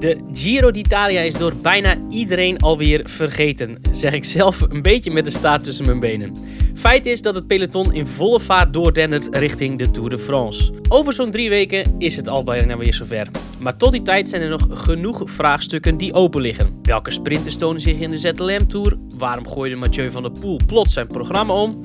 De Giro d'Italia is door bijna iedereen alweer vergeten, zeg ik zelf een beetje met de staart tussen mijn benen. Feit is dat het peloton in volle vaart doordendert richting de Tour de France. Over zo'n drie weken is het al bijna weer zover. Maar tot die tijd zijn er nog genoeg vraagstukken die open liggen. Welke sprinters tonen zich in de ZLM Tour? Waarom gooide Mathieu van der Poel plots zijn programma om?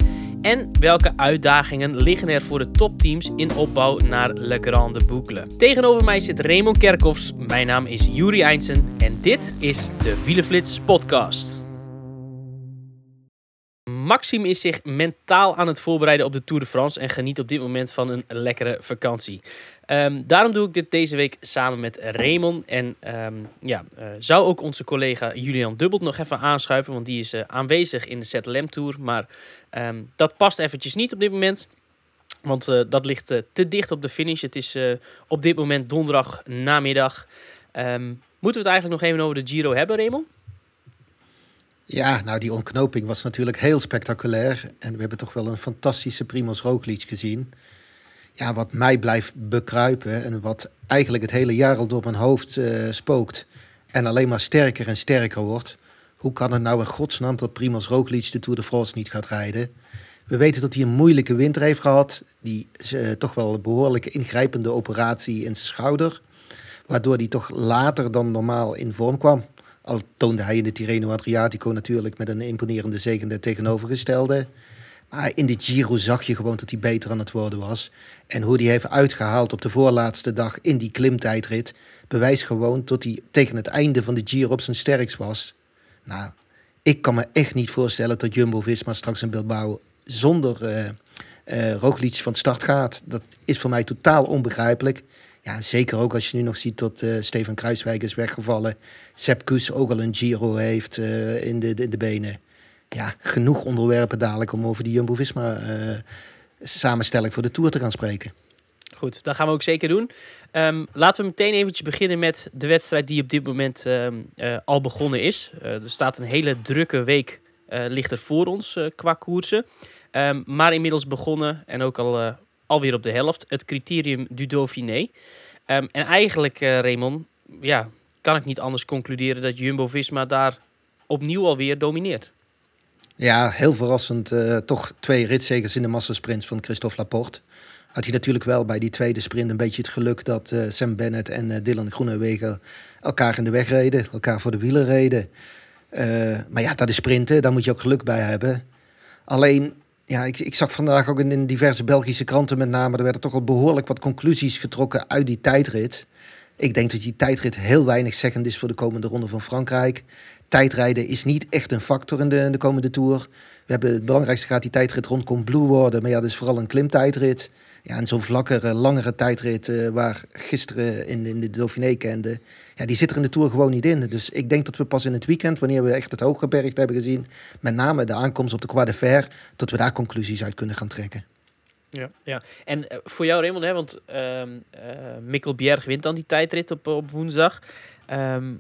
En welke uitdagingen liggen er voor de topteams in opbouw naar Le Grande Boucle? Tegenover mij zit Raymond Kerkhoffs. Mijn naam is Juri Eindsen en dit is de Wielenflits podcast. Maxime is zich mentaal aan het voorbereiden op de Tour de France en geniet op dit moment van een lekkere vakantie. Ehm, daarom doe ik dit deze week samen met Raymond. En ehm, ja, uh, zou ook onze collega Julian Dubbelt nog even aanschuiven, want die is uh, aanwezig in de ZLM Tour. Maar um, dat past eventjes niet op dit moment. Want uh, dat ligt te dicht op de finish. Het is op dit moment donderdag namiddag. moeten we het eigenlijk nog even over de Giro hebben, Raymond? Ja, nou die ontknoping was natuurlijk heel spectaculair. En we hebben toch wel een fantastische Primoz Roglic gezien. Ja, wat mij blijft bekruipen en wat eigenlijk het hele jaar al door mijn hoofd uh, spookt. En alleen maar sterker en sterker wordt. Hoe kan het nou in godsnaam dat Primoz Roglic de Tour de France niet gaat rijden? We weten dat hij een moeilijke winter heeft gehad. Die uh, toch wel een behoorlijke ingrijpende operatie in zijn schouder. Waardoor hij toch later dan normaal in vorm kwam. Al toonde hij in de Tirreno Adriatico natuurlijk met een imponerende zegen de tegenovergestelde. Maar in de Giro zag je gewoon dat hij beter aan het worden was. En hoe hij heeft uitgehaald op de voorlaatste dag in die klimtijdrit... bewijst gewoon dat hij tegen het einde van de Giro op zijn sterkst was. Nou, ik kan me echt niet voorstellen dat Jumbo-Visma straks in Bilbao... zonder uh, van start gaat. Dat is voor mij totaal onbegrijpelijk. Ja, zeker ook als je nu nog ziet dat uh, Steven Kruiswijk is weggevallen. Sepp Kuss ook al een Giro heeft in, de, de, benen. Ja, genoeg onderwerpen dadelijk om over die Jumbo-Visma uh, samenstelling voor de Tour te gaan spreken. Goed, dat gaan we ook zeker doen. Um, laten we meteen eventjes beginnen met de wedstrijd die op dit moment um, al begonnen is. er staat een hele drukke week ligt er voor ons qua koersen. Um, maar inmiddels begonnen en ook al alweer op de helft. Het criterium du Dauphiné. En eigenlijk, uh, Raymond, ja, kan ik niet anders concluderen dat Jumbo-Visma daar opnieuw alweer domineert. Ja, heel verrassend. Uh, toch twee ritzegers in de massasprints van Christophe Laporte. Had hij natuurlijk wel bij die tweede sprint een beetje het geluk dat uh, Sam Bennett en Dylan Groenewegen elkaar in de weg reden, elkaar voor de wielen reden. maar ja, dat is sprinten, daar moet je ook geluk bij hebben. Alleen ja, ik, ik zag vandaag ook in, diverse Belgische kranten met name... er werden toch al behoorlijk wat conclusies getrokken uit die tijdrit. Ik denk dat die tijdrit heel weinig zeggend is voor de komende ronde van Frankrijk. Tijdrijden is niet echt een factor in de, de komende Tour. We hebben het belangrijkste gaat die tijdrit rond Combloux worden. Maar ja, dat is vooral een klimtijdrit. Ja, en zo'n vlakkere, langere tijdrit uh, waar gisteren in, in de Dauphiné kende... Ja, die zit er in de Tour gewoon niet in. Dus ik denk dat we pas in het weekend, wanneer we echt het hooggebergte hebben gezien... met name de aankomst op de Croix de Fer... dat we daar conclusies uit kunnen gaan trekken. Ja, ja. en uh, voor jou Raymond, hè, want uh, uh, Mikkel Bjerg wint dan die tijdrit op, op woensdag. Um,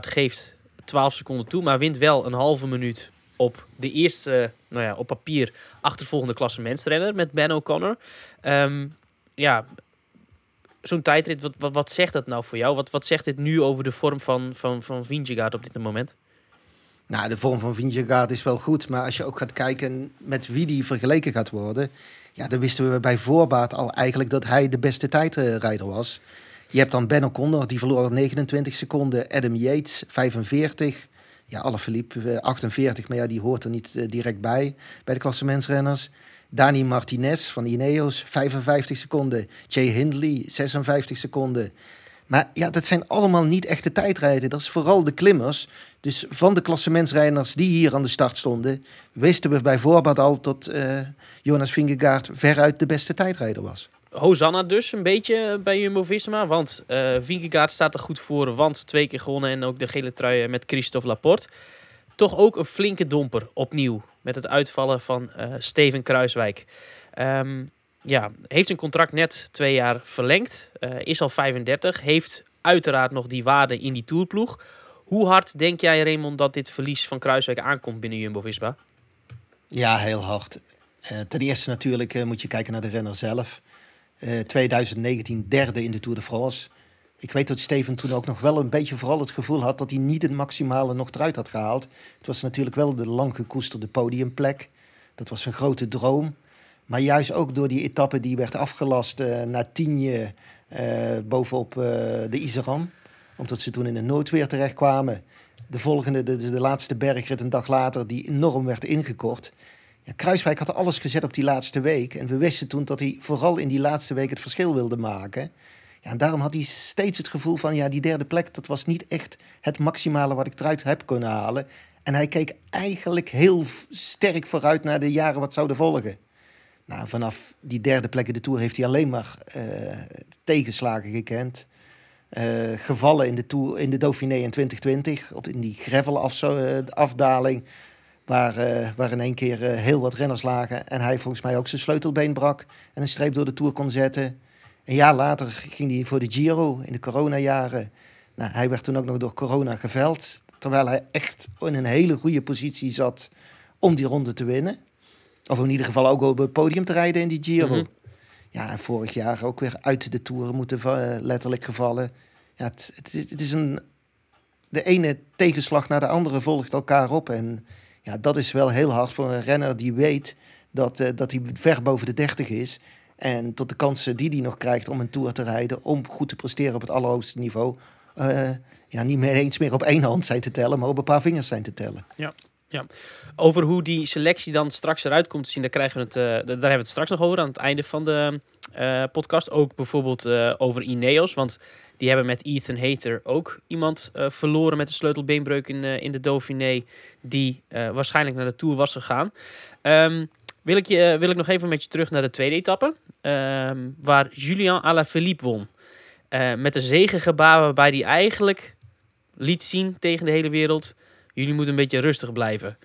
geeft 12 seconden toe, maar wint wel een halve minuut op de eerste, nou ja, op papier achtervolgende klassementsrenner met Ben O'Connor. Um, ja, zo'n tijdrit, wat, wat, wat zegt dat nou voor jou? Wat, wat zegt dit nu over de vorm van, van, van Vingegaard op dit moment? Nou, de vorm van Vingegaard is wel goed. Maar als je ook gaat kijken met wie die vergeleken gaat worden... Ja, dan wisten we bij voorbaat al eigenlijk dat hij de beste tijdrijder was. Je hebt dan Ben O'Connor, die verloor 29 seconden. Adam Yates, 45. Ja, Alaphilippe, 48. Maar ja, die hoort er niet eh, direct bij, bij de klassementsrenners. Dani Martinez van Ineos, 55 seconden. Jay Hindley, 56 seconden. Maar ja, dat zijn allemaal niet echte tijdrijden. Dat is vooral de klimmers. Dus van de klassementsrijders die hier aan de start stonden... wisten we bij voorbaat al dat uh, Jonas Vingegaard veruit de beste tijdrijder was. Hosanna dus een beetje bij Jumbo-Visma. Want uh, Vingegaard staat er goed voor. Want twee keer gewonnen en ook de gele trui met Christophe Laporte toch ook een flinke domper opnieuw. Met het uitvallen van uh, Steven Kruiswijk. Um, ja, heeft zijn contract net twee jaar verlengd. Uh, is al 35. Heeft uiteraard nog die waarde in die toerploeg. Hoe hard denk jij, Raymond, dat dit verlies van Kruiswijk aankomt binnen Jumbo-Visma? Ja, heel hard. Uh, ten eerste natuurlijk moet je kijken naar de renner zelf. 2019 derde in de Tour de France. Ik weet dat Steven toen ook nog wel een beetje vooral het gevoel had dat hij niet het maximale nog eruit had gehaald. Het was natuurlijk wel de lang gekoesterde podiumplek. Dat was een grote droom. Maar juist ook door die etappe die werd afgelast uh, naar Tienje uh, bovenop uh, de Iseran. Omdat ze toen in het noodweer terechtkwamen. De volgende, de, de laatste bergrit een dag later, die enorm werd ingekort. Ja, Kruiswijk had alles gezet op die laatste week. En we wisten toen dat hij vooral in die laatste week het verschil wilde maken. Ja, en daarom had hij steeds het gevoel van, ja, die derde plek, dat was niet echt het maximale wat ik eruit heb kunnen halen. En hij keek eigenlijk heel sterk vooruit naar de jaren wat zouden volgen. Nou, vanaf die derde plek in de Tour heeft hij alleen maar uh, tegenslagen gekend. Uh, gevallen in de, tour, in de Dauphiné in 2020, op, in die gravel-afdaling, waar, uh, waar in één keer heel wat renners lagen. En hij volgens mij ook zijn sleutelbeen brak en een streep door de Tour kon zetten. Een jaar later ging hij voor de Giro in de coronajaren. Nou, hij werd toen ook nog door corona geveld. Terwijl hij echt in een hele goede positie zat om die ronde te winnen. Of in ieder geval ook op het podium te rijden in die Giro. Mhm. Ja, en vorig jaar ook weer uit de Tour moeten uh, letterlijk gevallen. Ja, het, het, is, het is een... De ene tegenslag naar de andere volgt elkaar op. En ja, dat is wel heel hard voor een renner die weet dat, uh, dat hij ver boven de 30 is. En tot de kansen die hij nog krijgt om een Tour te rijden... om goed te presteren op het allerhoogste niveau... Uh, ja, niet meer eens meer op één hand zijn te tellen, maar op een paar vingers zijn te tellen. Ja. Ja, over hoe die selectie dan straks eruit komt te zien, daar, krijgen we het, uh, daar hebben we het straks nog over aan het einde van de uh, podcast. Ook bijvoorbeeld uh, over Ineos, want die hebben met Ethan Hater ook iemand verloren met een sleutelbeenbreuk in, in de Dauphiné, die waarschijnlijk naar de Tour was gegaan. Um, wil, ik je, wil ik nog even met je terug naar de tweede etappe, um, waar Julian Alaphilippe won. met een zegengebaar waarbij hij eigenlijk liet zien tegen de hele wereld jullie moeten een beetje rustig blijven.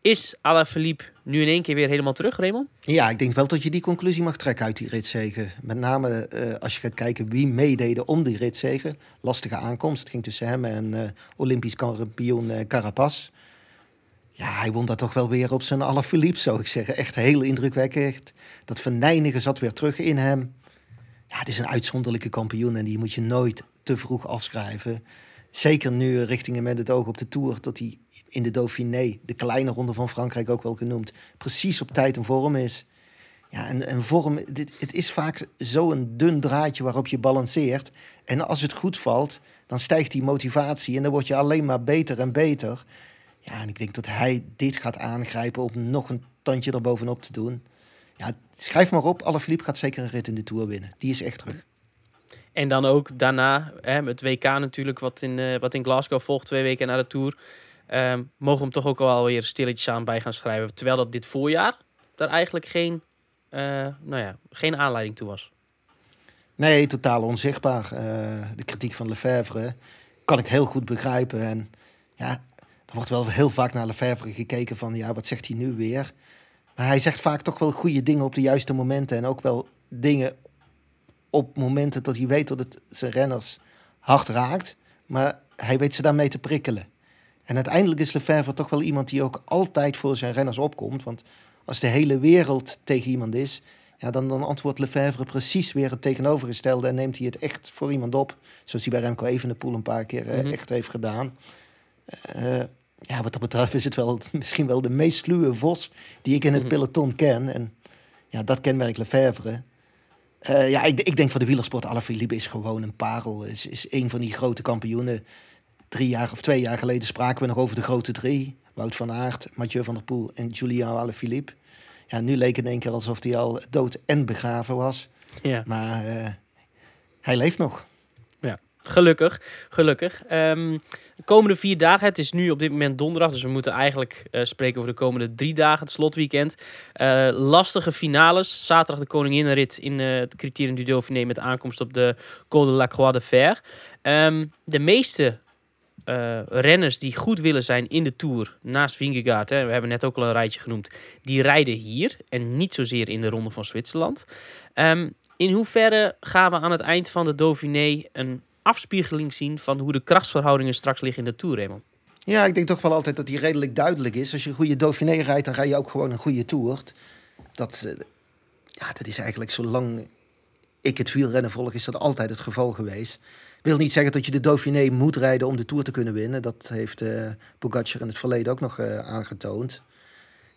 Is Alaphilippe nu in één keer weer helemaal terug, Raymond? Ja, ik denk wel dat je die conclusie mag trekken uit die ritzegen. Met name uh, als je gaat kijken wie meededen om die ritzegen. Lastige aankomst. Het ging tussen hem en uh, Olympisch kampioen uh, Carapaz. Ja, hij won dat toch wel weer op zijn Alaphilippe, zou ik zeggen. Echt heel indrukwekkend. Dat venijnige zat weer terug in hem. Ja, het is een uitzonderlijke kampioen en die moet je nooit te vroeg afschrijven. Zeker nu richting met het oog op de Tour, dat hij in de Dauphiné, de kleine ronde van Frankrijk ook wel genoemd, precies op tijd en vorm is. Ja, en, een vorm, dit, het is vaak zo'n dun draadje waarop je balanceert. En als het goed valt, dan stijgt die motivatie en dan word je alleen maar beter en beter. Ja, en ik denk dat hij dit gaat aangrijpen om nog een tandje erbovenop te doen. Ja, schrijf maar op, Alaphilippe gaat zeker een rit in de Tour winnen. Die is echt terug. En dan ook daarna, hè, het WK natuurlijk, wat in, uh, wat in Glasgow volgt, twee weken na de Tour. Um, mogen we hem toch ook alweer stilletjes aan bij gaan schrijven. Terwijl dat dit voorjaar daar eigenlijk geen, uh, nou ja, geen aanleiding toe was. Nee, totaal onzichtbaar. Uh, de kritiek van Lefebvre kan ik heel goed begrijpen. En ja, er wordt wel heel vaak naar Lefebvre gekeken van, ja, wat zegt hij nu weer? Maar hij zegt vaak toch wel goede dingen op de juiste momenten. En ook wel dingen op momenten dat hij weet dat het zijn renners hard raakt. Maar hij weet ze daarmee te prikkelen. En uiteindelijk is Lefebvre toch wel iemand die ook altijd voor zijn renners opkomt. Want als de hele wereld tegen iemand is, ja, dan, dan antwoordt Lefebvre precies weer het tegenovergestelde. En neemt hij het echt voor iemand op. Zoals hij bij Remco Evenepoel een paar keer mm echt heeft gedaan. Uh, ja, wat dat betreft is het wel misschien wel de meest sluwe vos die ik in het mhm. peloton ken. En ja, dat kenmerk Lefebvre. Uh, ja, ik, ik, denk voor de wielersport, Alaphilippe is gewoon een parel. Is, is een van die grote kampioenen. Drie jaar of twee jaar geleden spraken we nog over de grote drie. Wout van Aert, Mathieu van der Poel en Julian Alaphilippe. Ja, nu leek het in één keer alsof hij al dood en begraven was. Ja. Maar uh, hij leeft nog. Gelukkig. Gelukkig. Um, de komende vier dagen, het is nu op dit moment donderdag, dus we moeten eigenlijk uh, spreken over de komende drie dagen, het slotweekend. Uh, lastige finales. Zaterdag de Koninginnenrit in uh, het Criterium du Dauphiné met aankomst op de Col de la Croix de Fer. Um, de meeste renners die goed willen zijn in de Tour, naast Vingegaard, hè, we hebben net ook al een rijtje genoemd, die rijden hier en niet zozeer in de Ronde van Zwitserland. Um, in hoeverre gaan we aan het eind van de Dauphiné een afspiegeling zien van hoe de krachtsverhoudingen straks liggen in de Tour, Raymond? Ja, ik denk toch wel altijd dat die redelijk duidelijk is. Als je een goede Dauphiné rijdt, dan rij je ook gewoon een goede Tour. Dat, uh, ja, dat is eigenlijk zolang ik het wielrennen volg, is dat altijd het geval geweest. Wil niet zeggen dat je de Dauphiné moet rijden om de Tour te kunnen winnen. Dat heeft uh, in het verleden ook nog uh, aangetoond.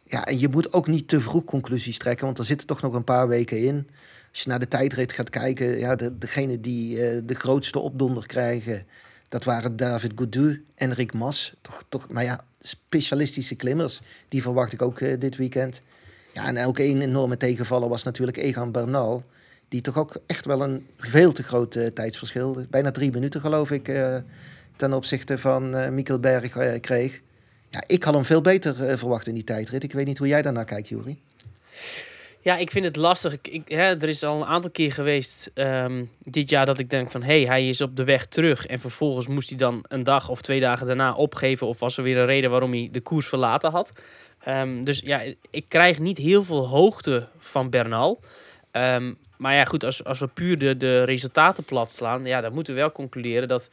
Ja, en je moet ook niet te vroeg conclusies trekken, want er zitten toch nog een paar weken in. Als je naar de tijdrit gaat kijken, ja, de, degene die uh, de grootste opdonder krijgen, dat waren David Gaudu en Rick Mas. Toch, toch, maar ja, specialistische klimmers, die verwacht ik ook dit weekend. Ja, en elke een enorme tegenvaller was natuurlijk Egan Bernal. Die toch ook echt wel een veel te groot uh, tijdsverschil, bijna drie minuten geloof ik, ten opzichte van Mikkel Berg kreeg. Ja, ik had hem veel beter verwacht in die tijdrit. Ik weet niet hoe jij daarnaar kijkt, Juri. Ja, ik vind het lastig. Ik, hè, er is al een aantal keer geweest um, dit jaar dat ik denk van... hé, hey, hij is op de weg terug. En vervolgens moest hij dan een dag of twee dagen daarna opgeven... of was er weer een reden waarom hij de koers verlaten had. Um, dus ja, ik krijg niet heel veel hoogte van Bernal. Um, maar ja, goed, als, als we puur de, de resultaten plat slaan... ja, dan moeten we wel concluderen dat...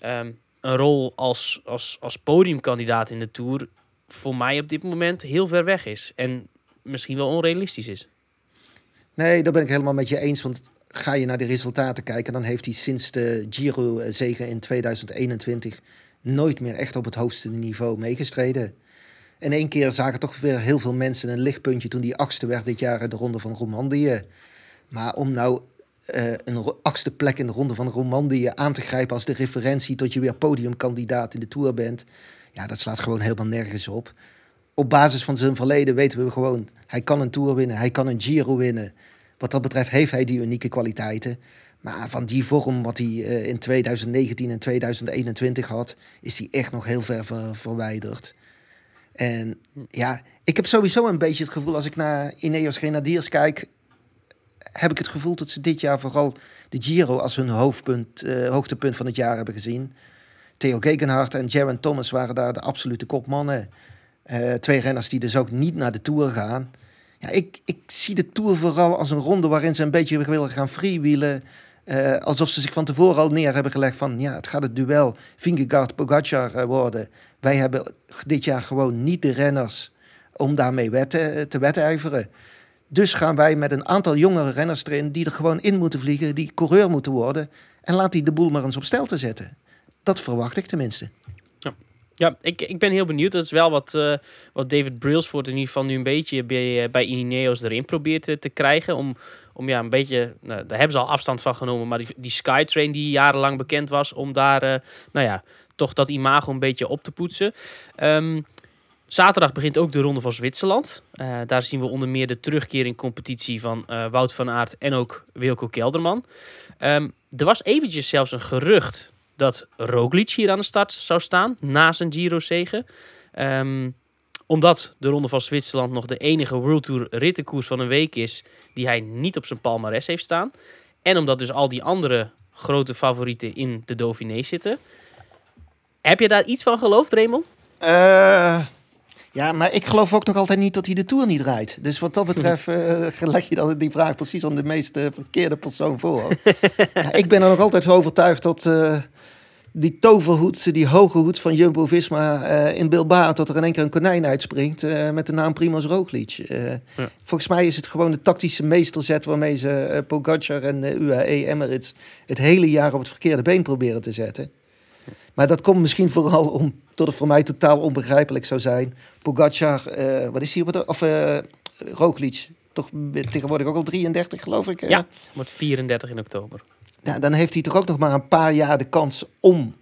een rol als, als, als podiumkandidaat in de Tour... voor mij op dit moment heel ver weg is. En misschien wel onrealistisch is. Nee, daar ben ik helemaal met je eens. Want ga je naar de resultaten kijken, dan heeft hij sinds de Giro-zegen in 2021 nooit meer echt op het hoogste niveau meegestreden. En één keer zagen toch weer heel veel mensen een lichtpuntje toen die achtste werd dit jaar de Ronde van Romandie. Maar om nou uh, een achtste plek in de Ronde van Romandie aan te grijpen als de referentie tot je weer podiumkandidaat in de Tour bent, ja, dat slaat gewoon helemaal nergens op op basis van zijn verleden weten we gewoon, hij kan een Tour winnen, hij kan een Giro winnen. Wat dat betreft heeft hij die unieke kwaliteiten. Maar van die vorm wat hij uh, in 2019 en 2021 had, is hij echt nog heel ver ver verwijderd. En ja, ik heb sowieso een beetje het gevoel, als ik naar Ineos Grenadiers kijk, heb ik het gevoel dat ze dit jaar vooral de Giro als hun hoofdpunt, uh, hoogtepunt van het jaar hebben gezien. Theo Gegenhardt en Jaron Thomas waren daar de absolute kopmannen. Uh, twee renners die dus ook niet naar de Tour gaan. Ja, ik, ik zie de Tour vooral als een ronde waarin ze een beetje willen gaan freewheelen. Uh, alsof ze zich van tevoren al neer hebben gelegd van... ja, het gaat het duel Vingegaard-Pogacar uh, worden. Wij hebben dit jaar gewoon niet de renners om daarmee te wedijveren. Dus gaan wij met een aantal jongere renners erin... die er gewoon in moeten vliegen, die coureur moeten worden... en laat die de boel maar eens op stel te zetten. Dat verwacht ik tenminste. Ja, ik, ik ben heel benieuwd. Dat is wel wat, uh, wat David Brailsford in ieder geval nu een beetje bij, eh, bij Ineos erin probeert te, te krijgen. Om, om ja, een beetje, nou, daar hebben ze al afstand van genomen, maar die, die Skytrain die jarenlang bekend was, om daar, nou ja, toch dat imago een beetje op te poetsen. Um, zaterdag begint ook de Ronde van Zwitserland. Daar zien we onder meer de terugkeer in competitie van Wout van Aert en ook Wilco Kelderman. Um, er was eventjes zelfs een gerucht dat Roglic hier aan de start zou staan na zijn Giro-zegen. Um, omdat de Ronde van Zwitserland nog de enige World Tour rittenkoers van een week is die hij niet op zijn palmares heeft staan. En omdat dus al die andere grote favorieten in de Dauphiné zitten. Heb je daar iets van geloofd, Raymond? Uh, ja, maar ik geloof ook nog altijd niet dat hij de Tour niet rijdt. Dus wat dat betreft uh, leg je dan die vraag precies aan de meest uh, verkeerde persoon voor. ja, ik ben er nog altijd overtuigd dat uh, die toverhoed, die hoge hoed van Jumbo-Visma in Bilbao... tot er in één keer een konijn uitspringt met de naam Primoz Roglic. Ja. Volgens mij is het gewoon de tactische meesterzet... waarmee ze Pogacar en UAE Emirates het hele jaar op het verkeerde been proberen te zetten. Maar dat komt misschien vooral om, tot het voor mij totaal onbegrijpelijk zou zijn. Pogacar, uh, wat is hij? Of uh, Roglic, toch tegenwoordig ook al 33 geloof ik. Ja, wordt 34 in oktober. Ja, dan heeft hij toch ook nog maar een paar jaar de kans om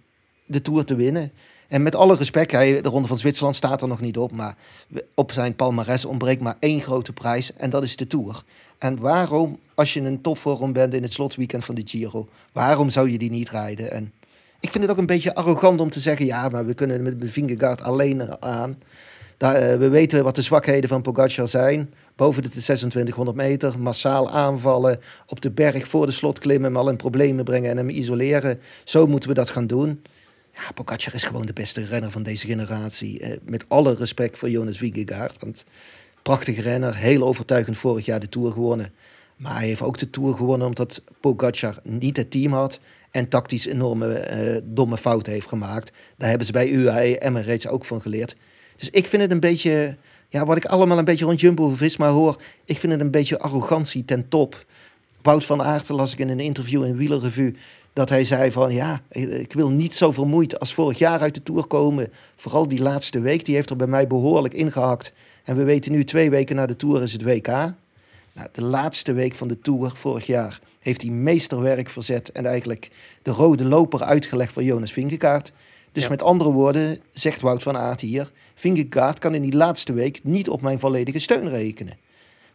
de Tour te winnen. En met alle respect, hij, de Ronde van Zwitserland staat er nog niet op. Maar op zijn palmares ontbreekt maar één grote prijs. En dat is de Tour. En waarom, als je een topvorm bent in het slotweekend van de Giro... waarom zou je die niet rijden? En ik vind het ook een beetje arrogant om te zeggen... ja, maar we kunnen met Vingegaard alleen aan. Daar, uh, we weten wat de zwakheden van Pogacar zijn. Boven de 2600 meter, massaal aanvallen... op de berg voor de slot klimmen... hem al in problemen brengen en hem isoleren. Zo moeten we dat gaan doen. Ja, Pogacar is gewoon de beste renner van deze generatie. Uh, met alle respect voor Jonas Vingegaard. Want prachtige renner, heel overtuigend vorig jaar de Tour gewonnen... Maar hij heeft ook de Tour gewonnen omdat Pogacar niet het team had en tactisch enorme uh, domme fouten heeft gemaakt. Daar hebben ze bij UAE Emirates ook van geleerd. Dus ik vind het een beetje, ja, wat ik allemaal een beetje rond Jumbo-Visma hoor, ik vind het een beetje arrogantie ten top. Wout van Aert las ik in een interview in Wielerrevue dat hij zei van ja, ik wil niet zo vermoeid als vorig jaar uit de Tour komen. Vooral die laatste week, die heeft er bij mij behoorlijk ingehakt. En we weten nu twee weken na de Tour is het WK. Nou, de laatste week van de Tour vorig jaar heeft hij meesterwerk verzet en eigenlijk de rode loper uitgelegd voor Jonas Vingegaard. Dus met andere woorden, zegt Wout van Aert hier, Vingegaard kan in die laatste week niet op mijn volledige steun rekenen.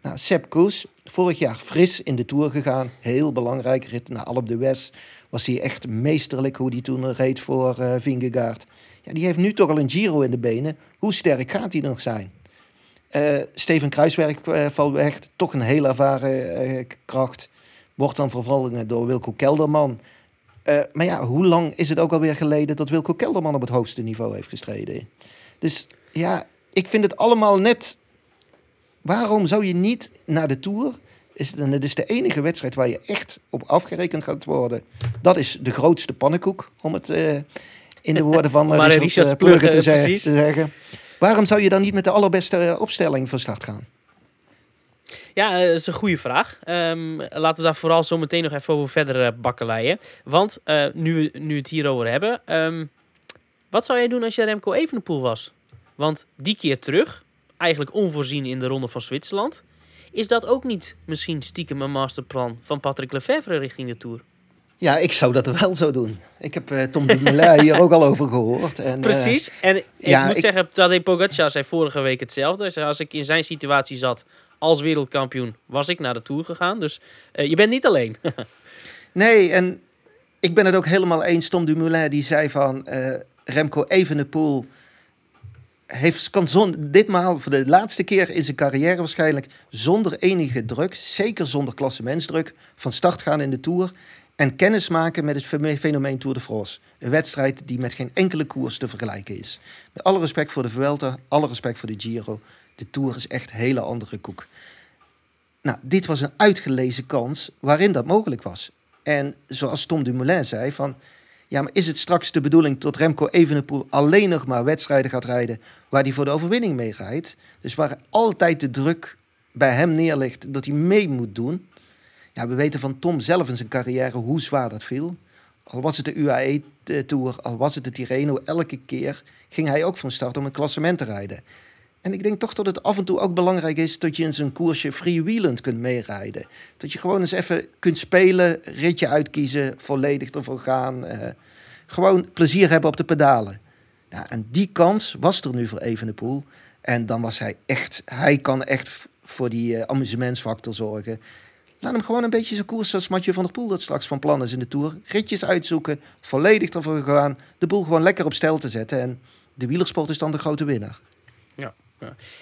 Nou, Sepp Koes, vorig jaar fris in de Tour gegaan. Heel belangrijk, rit naar Alp de West. Was hij echt meesterlijk hoe hij toen reed voor uh, Vingegaard. Ja, die heeft nu toch al een Giro in de benen. Hoe sterk gaat hij nog zijn? Uh, Steven Kruiswerk uh, valt weg. Toch een heel ervaren kracht. Wordt dan vervolgens door Wilco Kelderman. maar ja, hoe lang is het ook alweer geleden dat Wilco Kelderman op het hoogste niveau heeft gestreden? Dus ja, ik vind het allemaal net Waarom zou je niet naar de Tour... Is, het is de enige wedstrijd waar je echt op afgerekend gaat worden. Dat is de grootste pannenkoek, om het uh, in de woorden van uh, Richard, Richard Plugge te, te, zeggen. Waarom zou je dan niet met de allerbeste opstelling van start gaan? Ja, dat is een goede vraag. Um, laten we daar vooral zo meteen nog even over verder uh, bakkeleien. Want uh, nu we nu het hierover hebben, um, wat zou jij doen als je Remco Evenepoel was? Want die keer terug, eigenlijk onvoorzien in de Ronde van Zwitserland. Is dat ook niet misschien stiekem een masterplan van Patrick Lefevre richting de Tour? Ja, ik zou dat wel zo doen. Ik heb uh, Tom Dumoulin hier ook al over gehoord. En, Precies. Uh, en ik ja, moet ik... zeggen, Tadej Pogacar zei vorige week hetzelfde. Hij zei, als ik in zijn situatie zat als wereldkampioen, was ik naar de Tour gegaan. Dus uh, je bent niet alleen. nee, en ik ben het ook helemaal eens. Tom Dumoulin die zei van Remco Evenepoel heeft, kan zon, ditmaal voor de laatste keer in zijn carrière waarschijnlijk zonder enige druk, zeker zonder klassementsdruk, van start gaan in de Tour en kennis maken met het fenomeen Tour de France. Een wedstrijd die met geen enkele koers te vergelijken is. Met alle respect voor de Vuelta, alle respect voor de Giro. De Tour is echt een hele andere koek. Nou, dit was een uitgelezen kans waarin dat mogelijk was. En zoals Tom Dumoulin zei, van ja, maar is het straks de bedoeling dat Remco Evenepoel alleen nog maar wedstrijden gaat rijden waar hij voor de overwinning mee rijdt? Dus waar altijd de druk bij hem neerligt dat hij mee moet doen. Ja, we weten van Tom zelf in zijn carrière hoe zwaar dat viel. Al was het de UAE-tour, al was het de Tirreno, elke keer ging hij ook van start om een klassement te rijden. En ik denk toch dat het af en toe ook belangrijk is dat je in zo'n koersje freewheelend kunt meerijden. Dat je gewoon eens even kunt spelen, ritje uitkiezen, volledig ervoor gaan. Uh, gewoon plezier hebben op de pedalen. En die kans was er nu voor Evenepoel. En dan was hij echt, hij kan echt voor die uh, amusementsfactor zorgen. Laat hem gewoon een beetje zijn koers zoals Mathieu van der Poel dat straks van plan is in de Tour. Ritjes uitzoeken, volledig ervoor gaan, de boel gewoon lekker op stel te zetten. En de wielersport is dan de grote winnaar. Ja.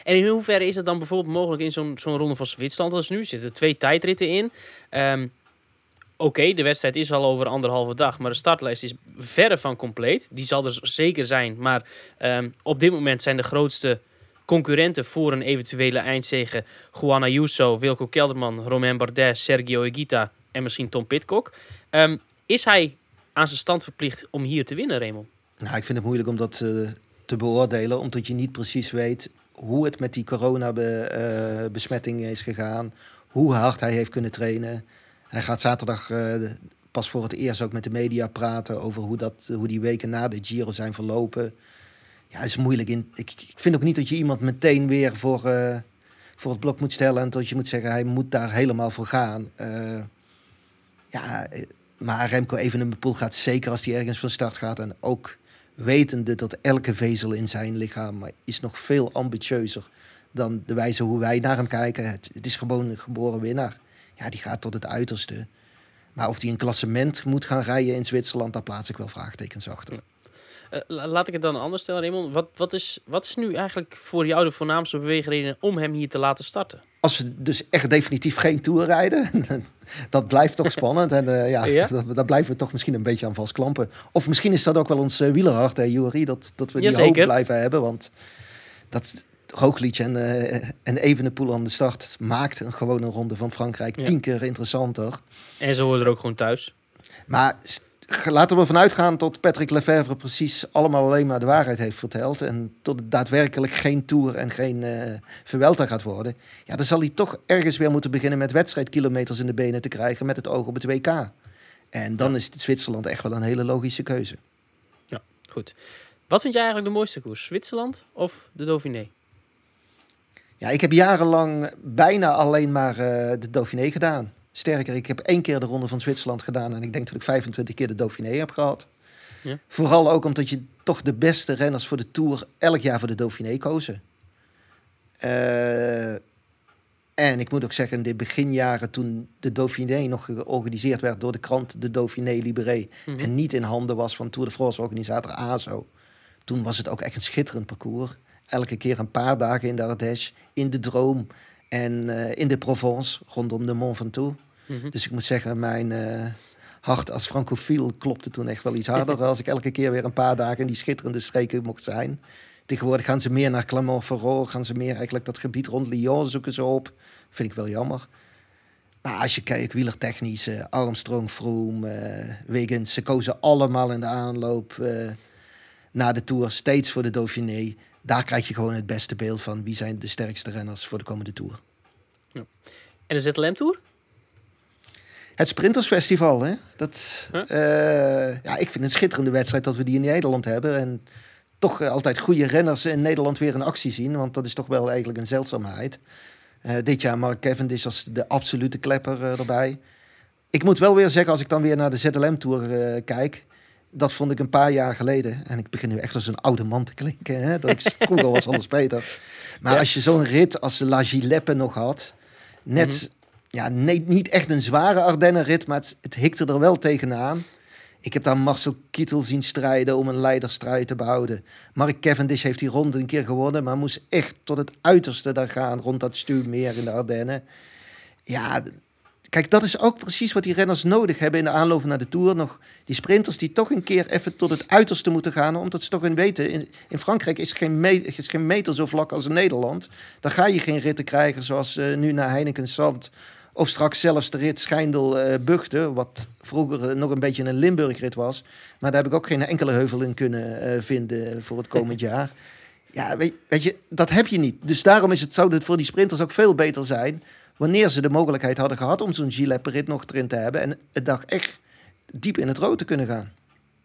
En in hoeverre is het dan bijvoorbeeld mogelijk in zo'n zo'n ronde van Zwitserland als nu? Zitten twee tijdritten in. Um, Oké, de wedstrijd is al over anderhalve dag, maar de startlijst is verre van compleet. Die zal er zeker zijn, maar um, op dit moment zijn de grootste concurrenten voor een eventuele eindzege Juan Ayuso, Wilco Kelderman, Romain Bardet, Sergio Higuita en misschien Tom Pitcock. Um, is hij aan zijn stand verplicht om hier te winnen, Raymond? Nou, ik vind het moeilijk om dat uh, te beoordelen, omdat je niet precies weet hoe het met die coronabesmetting uh, is gegaan, hoe hard hij heeft kunnen trainen. Hij gaat zaterdag uh, pas voor het eerst ook met de media praten over hoe, dat, hoe die weken na de Giro zijn verlopen. Ja, is moeilijk. In, ik, ik vind ook niet dat je iemand meteen weer voor, uh, voor het blok moet stellen en dat je moet zeggen hij moet daar helemaal voor gaan. Ja, maar Remco even een poel gaat zeker als hij ergens van start gaat en ook wetende dat elke vezel in zijn lichaam is nog veel ambitieuzer dan de wijze hoe wij naar hem kijken. Het, is gewoon een geboren winnaar. Ja, die gaat tot het uiterste. Maar of die een klassement moet gaan rijden in Zwitserland, daar plaats ik wel vraagtekens achter. Uh, laat ik het dan anders stellen, Raymond. Wat, wat, is, wat is nu eigenlijk voor jou de voornaamste beweegreden om hem hier te laten starten? Als ze dus echt definitief geen Tour rijden, dat blijft toch spannend. En uh, ja, ja? Dat, daar blijven we toch misschien een beetje aan vastklampen. Of misschien is dat ook wel ons uh, wielerhart, hè, Jury, dat, dat we die hoop blijven hebben. Want dat, Roglic en, uh, en Evenepoel aan de start maakt een, gewoon een ronde van Frankrijk tien keer interessanter. En ze worden er ook gewoon thuis. Maar laten we ervan uitgaan dat Patrick Lefevre precies allemaal alleen maar de waarheid heeft verteld. En tot het daadwerkelijk geen Tour en geen uh, Vuelta gaat worden. Ja, dan zal hij toch ergens weer moeten beginnen met wedstrijdkilometers in de benen te krijgen met het oog op het WK. En dan is Zwitserland echt wel een hele logische keuze. Ja, goed. Wat vind jij eigenlijk de mooiste koers? Zwitserland of de Dauphiné? Ja, ik heb jarenlang bijna alleen maar uh, de Dauphiné gedaan. Sterker, ik heb één keer de Ronde van Zwitserland gedaan en ik denk dat ik 25 keer de Dauphiné heb gehad. Ja. Vooral ook omdat je toch de beste renners voor de Tour elk jaar voor de Dauphiné kozen. Uh, en ik moet ook zeggen, in de beginjaren toen de Dauphiné nog georganiseerd werd door de krant de Dauphiné Libéré mhm. en niet in handen was van Tour de France organisator ASO, toen was het ook echt een schitterend parcours. Elke keer een paar dagen in de Ardèche, in de Droom en uh, in de Provence, rondom de Mont Ventoux. Mm Dus ik moet zeggen, mijn uh, hart als francofiel klopte toen echt wel iets harder. als ik elke keer weer een paar dagen in die schitterende streken mocht zijn. Tegenwoordig gaan ze meer naar Clermont-Ferrand, gaan ze meer eigenlijk dat gebied rond Lyon zoeken ze op. Vind ik wel jammer. Maar als je kijkt, wielertechnisch, uh, Armstrong, Froome, uh, Wiggins, ze kozen allemaal in de aanloop uh, naar de Tour, steeds voor de Dauphiné. Daar krijg je gewoon het beste beeld van wie zijn de sterkste renners voor de komende Tour. Ja. En de ZLM Tour? Het Sprintersfestival, hè? Dat, ja, ik vind het een schitterende wedstrijd dat we die in Nederland hebben. En toch altijd goede renners in Nederland weer in actie zien. Want dat is toch wel eigenlijk een zeldzaamheid. Uh, dit jaar Mark Cavendish als de absolute klepper erbij. Ik moet wel weer zeggen, als ik dan weer naar de ZLM-tour eh, kijk... dat vond ik een paar jaar geleden... en ik begin nu echt als een oude man te klinken... Hè, dat ik vroeger was alles beter. Maar als je zo'n rit als de La Gileppe nog had... net, mm -hmm. ja, nee, niet echt een zware Ardennenrit... maar het, het hikte er wel tegenaan... Ik heb daar Marcel Kittel zien strijden om een leiderstrijd te behouden. Mark Cavendish heeft die ronde een keer gewonnen, maar moest echt tot het uiterste daar gaan rond dat stuurmeer in de Ardennen. Ja, kijk, dat is ook precies wat die renners nodig hebben in de aanloop naar de Tour. Nog die sprinters die toch een keer even tot het uiterste moeten gaan, omdat ze toch in weten, in, in Frankrijk is geen, me is geen meter zo vlak als in Nederland. Dan ga je geen ritten krijgen zoals uh, nu naar Heineken Zand of straks zelfs de rit Schijndel-Buchten, eh, wat vroeger nog een beetje een Limburg-rit was. Maar daar heb ik ook geen enkele heuvel in kunnen uh, vinden voor het komend jaar. Ja, weet, weet, je, dat heb je niet. Dus daarom is het, zou het voor die sprinters ook veel beter zijn... wanneer ze de mogelijkheid hadden gehad om zo'n Gillette-rit nog erin te hebben... en het dag echt diep in het rood te kunnen gaan.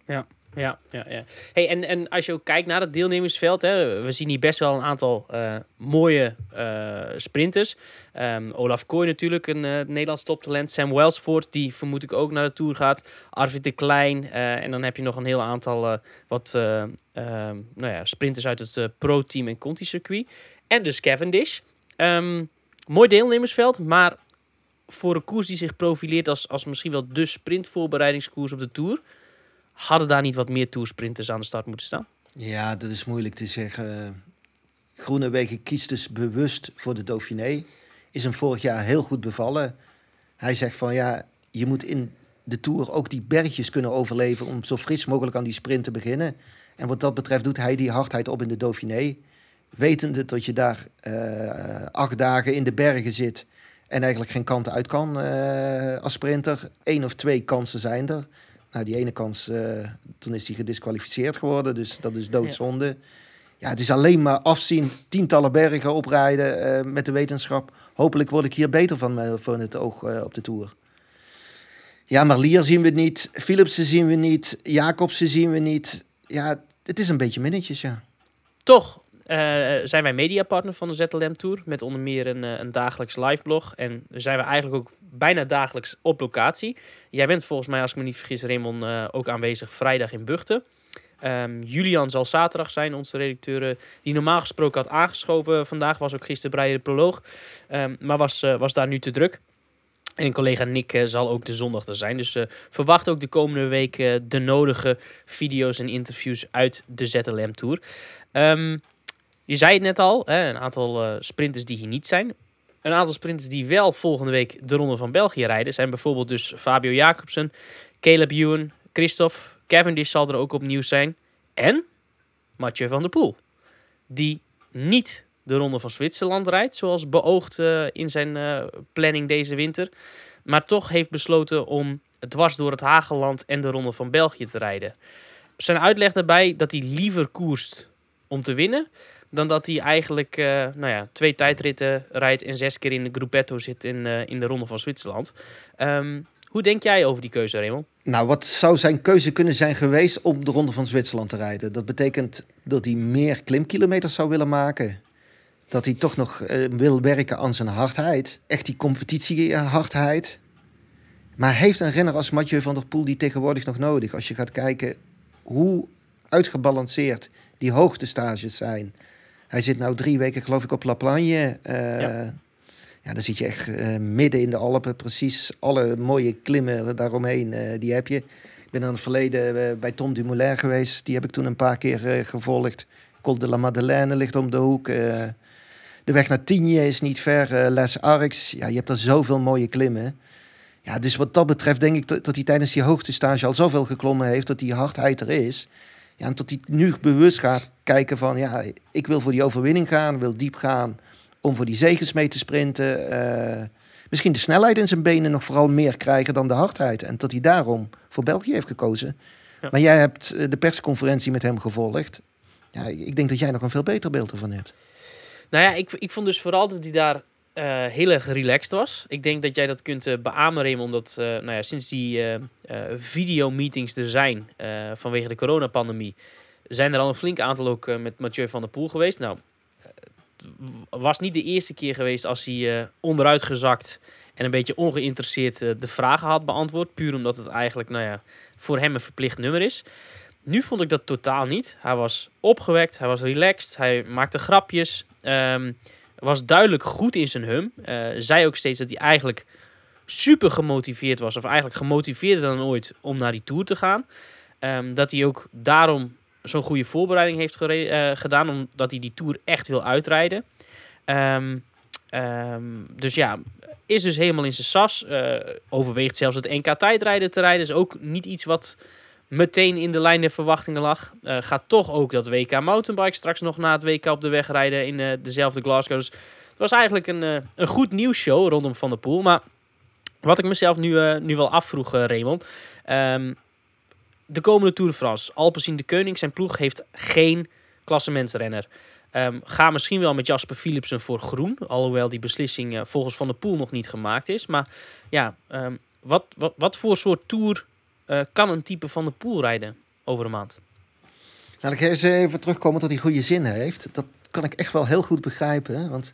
Ja. Ja, ja, ja. Hey, en, en als je ook kijkt naar het deelnemersveld, hè, we zien hier best wel een aantal uh, mooie uh, sprinters. Um, Olaf Kooi natuurlijk, een uh, Nederlands toptalent. Sam Welsford, die vermoed ik ook naar de Tour gaat. Arvid de Klein. en dan heb je nog een heel aantal wat um, nou ja, sprinters uit het pro-team en Conti-circuit. En dus Cavendish. Um, mooi deelnemersveld, maar voor een koers die zich profileert als, als misschien wel de sprintvoorbereidingskoers op de Tour Hadden daar niet wat meer toersprinters aan de start moeten staan? Ja, dat is moeilijk te zeggen. Groenewegen kiest dus bewust voor de Dauphiné. Is hem vorig jaar heel goed bevallen. Hij zegt van ja, je moet in de Tour ook die bergjes kunnen overleven... om zo fris mogelijk aan die sprint te beginnen. En wat dat betreft doet hij die hardheid op in de Dauphiné. Wetende dat je daar uh, acht dagen in de bergen zit... en eigenlijk geen kant uit kan uh, als sprinter. Eén of twee kansen zijn er... Nou, die ene kans, uh, toen is hij gedisqualificeerd geworden. Dus dat is doodzonde. Ja. ja, het is alleen maar afzien, tientallen bergen oprijden met de wetenschap. Hopelijk word ik hier beter van, van het oog op de Tour. Ja, maar Lier zien we niet. Philipsen zien we niet. Jacobsen zien we niet. Ja, het is een beetje minnetjes, ja. Toch zijn wij mediapartner van de ZLM Tour. Met onder meer een, een dagelijks liveblog. En zijn we eigenlijk ook bijna dagelijks op locatie. Jij bent volgens mij, als ik me niet vergis, Raymond, uh, ook aanwezig vrijdag in Buchten. Um, Julian zal zaterdag zijn, onze redacteur, die normaal gesproken had aangeschoven. Vandaag was ook gisteren bij de proloog, um, maar was, was daar nu te druk. En collega Nick zal ook de zondag er zijn. Dus verwacht ook de komende week de nodige video's en interviews uit de ZLM Tour. Um, je zei het net al, hè, een aantal sprinters die hier niet zijn. Een aantal sprinters die wel volgende week de Ronde van België rijden zijn bijvoorbeeld dus Fabio Jacobsen, Caleb Ewan, Christophe, Cavendish zal er ook opnieuw zijn. En Mathieu van der Poel, die niet de Ronde van Zwitserland rijdt, zoals beoogd uh, in zijn uh, planning deze winter. Maar toch heeft besloten om dwars door het Hageland en de Ronde van België te rijden. Zijn uitleg daarbij dat hij liever koerst om te winnen dan dat hij eigenlijk uh, nou ja, twee tijdritten rijdt en zes keer in de gruppetto zit in, uh, in de Ronde van Zwitserland. Um, hoe denk jij over die keuze, Raymond? Nou, wat zou zijn keuze kunnen zijn geweest om de Ronde van Zwitserland te rijden? Dat betekent dat hij meer klimkilometers zou willen maken. Dat hij toch nog uh, wil werken aan zijn hardheid. Echt die competitiehardheid. Maar heeft een renner als Mathieu van der Poel die tegenwoordig nog nodig? Als je gaat kijken hoe uitgebalanceerd die hoogtestages zijn. Hij zit nou drie weken geloof ik op La Plagne. Uh, ja. ja. dan zit je echt uh, midden in de Alpen. Precies alle mooie klimmen daaromheen, uh, die heb je. Ik ben in het verleden bij Tom Dumoulin geweest. Die heb ik toen een paar keer gevolgd. Col de la Madeleine ligt om de hoek. de weg naar Tignes is niet ver. Les Arcs. Ja, je hebt er zoveel mooie klimmen. Ja, dus wat dat betreft denk ik dat, dat hij tijdens die hoogtestage al zoveel geklommen heeft... dat die hardheid er is... Ja, en tot hij nu bewust gaat kijken van, ja, ik wil voor die overwinning gaan, wil diep gaan om voor die zegens mee te sprinten. Uh, misschien de snelheid in zijn benen nog vooral meer krijgen dan de hardheid. En dat hij daarom voor België heeft gekozen. Maar jij hebt eh, de persconferentie met hem gevolgd. Ja, ik denk dat jij nog een veel beter beeld ervan hebt. Nou ja, ik, ik vond dus vooral dat hij daar uh, heel erg relaxed was. Ik denk dat jij dat kunt uh, beamen, omdat uh, nou ja, sinds die videomeetings er zijn vanwege de coronapandemie, zijn er al een flink aantal ook met Mathieu van der Poel geweest. Nou, het was niet de eerste keer geweest als hij onderuit gezakt en een beetje ongeïnteresseerd de vragen had beantwoord. Puur omdat het eigenlijk nou ja, voor hem een verplicht nummer is. Nu vond ik dat totaal niet. Hij was opgewekt, hij was relaxed, hij maakte grapjes. Um, was duidelijk goed in zijn hum. Uh, zei ook steeds dat hij eigenlijk super gemotiveerd was. Of eigenlijk gemotiveerder dan ooit om naar die Tour te gaan. Um, dat hij ook daarom zo'n goede voorbereiding heeft uh, gedaan. Omdat hij die Tour echt wil uitrijden. Um, um, dus ja, is dus helemaal in zijn sas. Uh, overweegt zelfs het NK tijdrijden te rijden. Is ook niet iets wat meteen in de lijn der verwachtingen lag. Uh, gaat toch ook dat WK mountainbike straks nog na het WK op de weg rijden in uh, dezelfde Glasgow. Dus het was eigenlijk een, uh, een goed nieuwsshow rondom Van der Poel. Maar wat ik mezelf nu, nu wel afvroeg, Raymond. Um, de komende Tour de France. Alpecin de Koning, zijn ploeg, heeft geen klassementsrenner. Um, ga misschien wel met Jasper Philipsen voor groen. Alhoewel die beslissing volgens Van der Poel nog niet gemaakt is. Maar ja, um, wat, wat, wat voor soort Tour uh, kan een type van de pool rijden over een maand? Laat ik eens even terugkomen tot hij goede zin heeft. Dat kan ik echt wel heel goed begrijpen. Want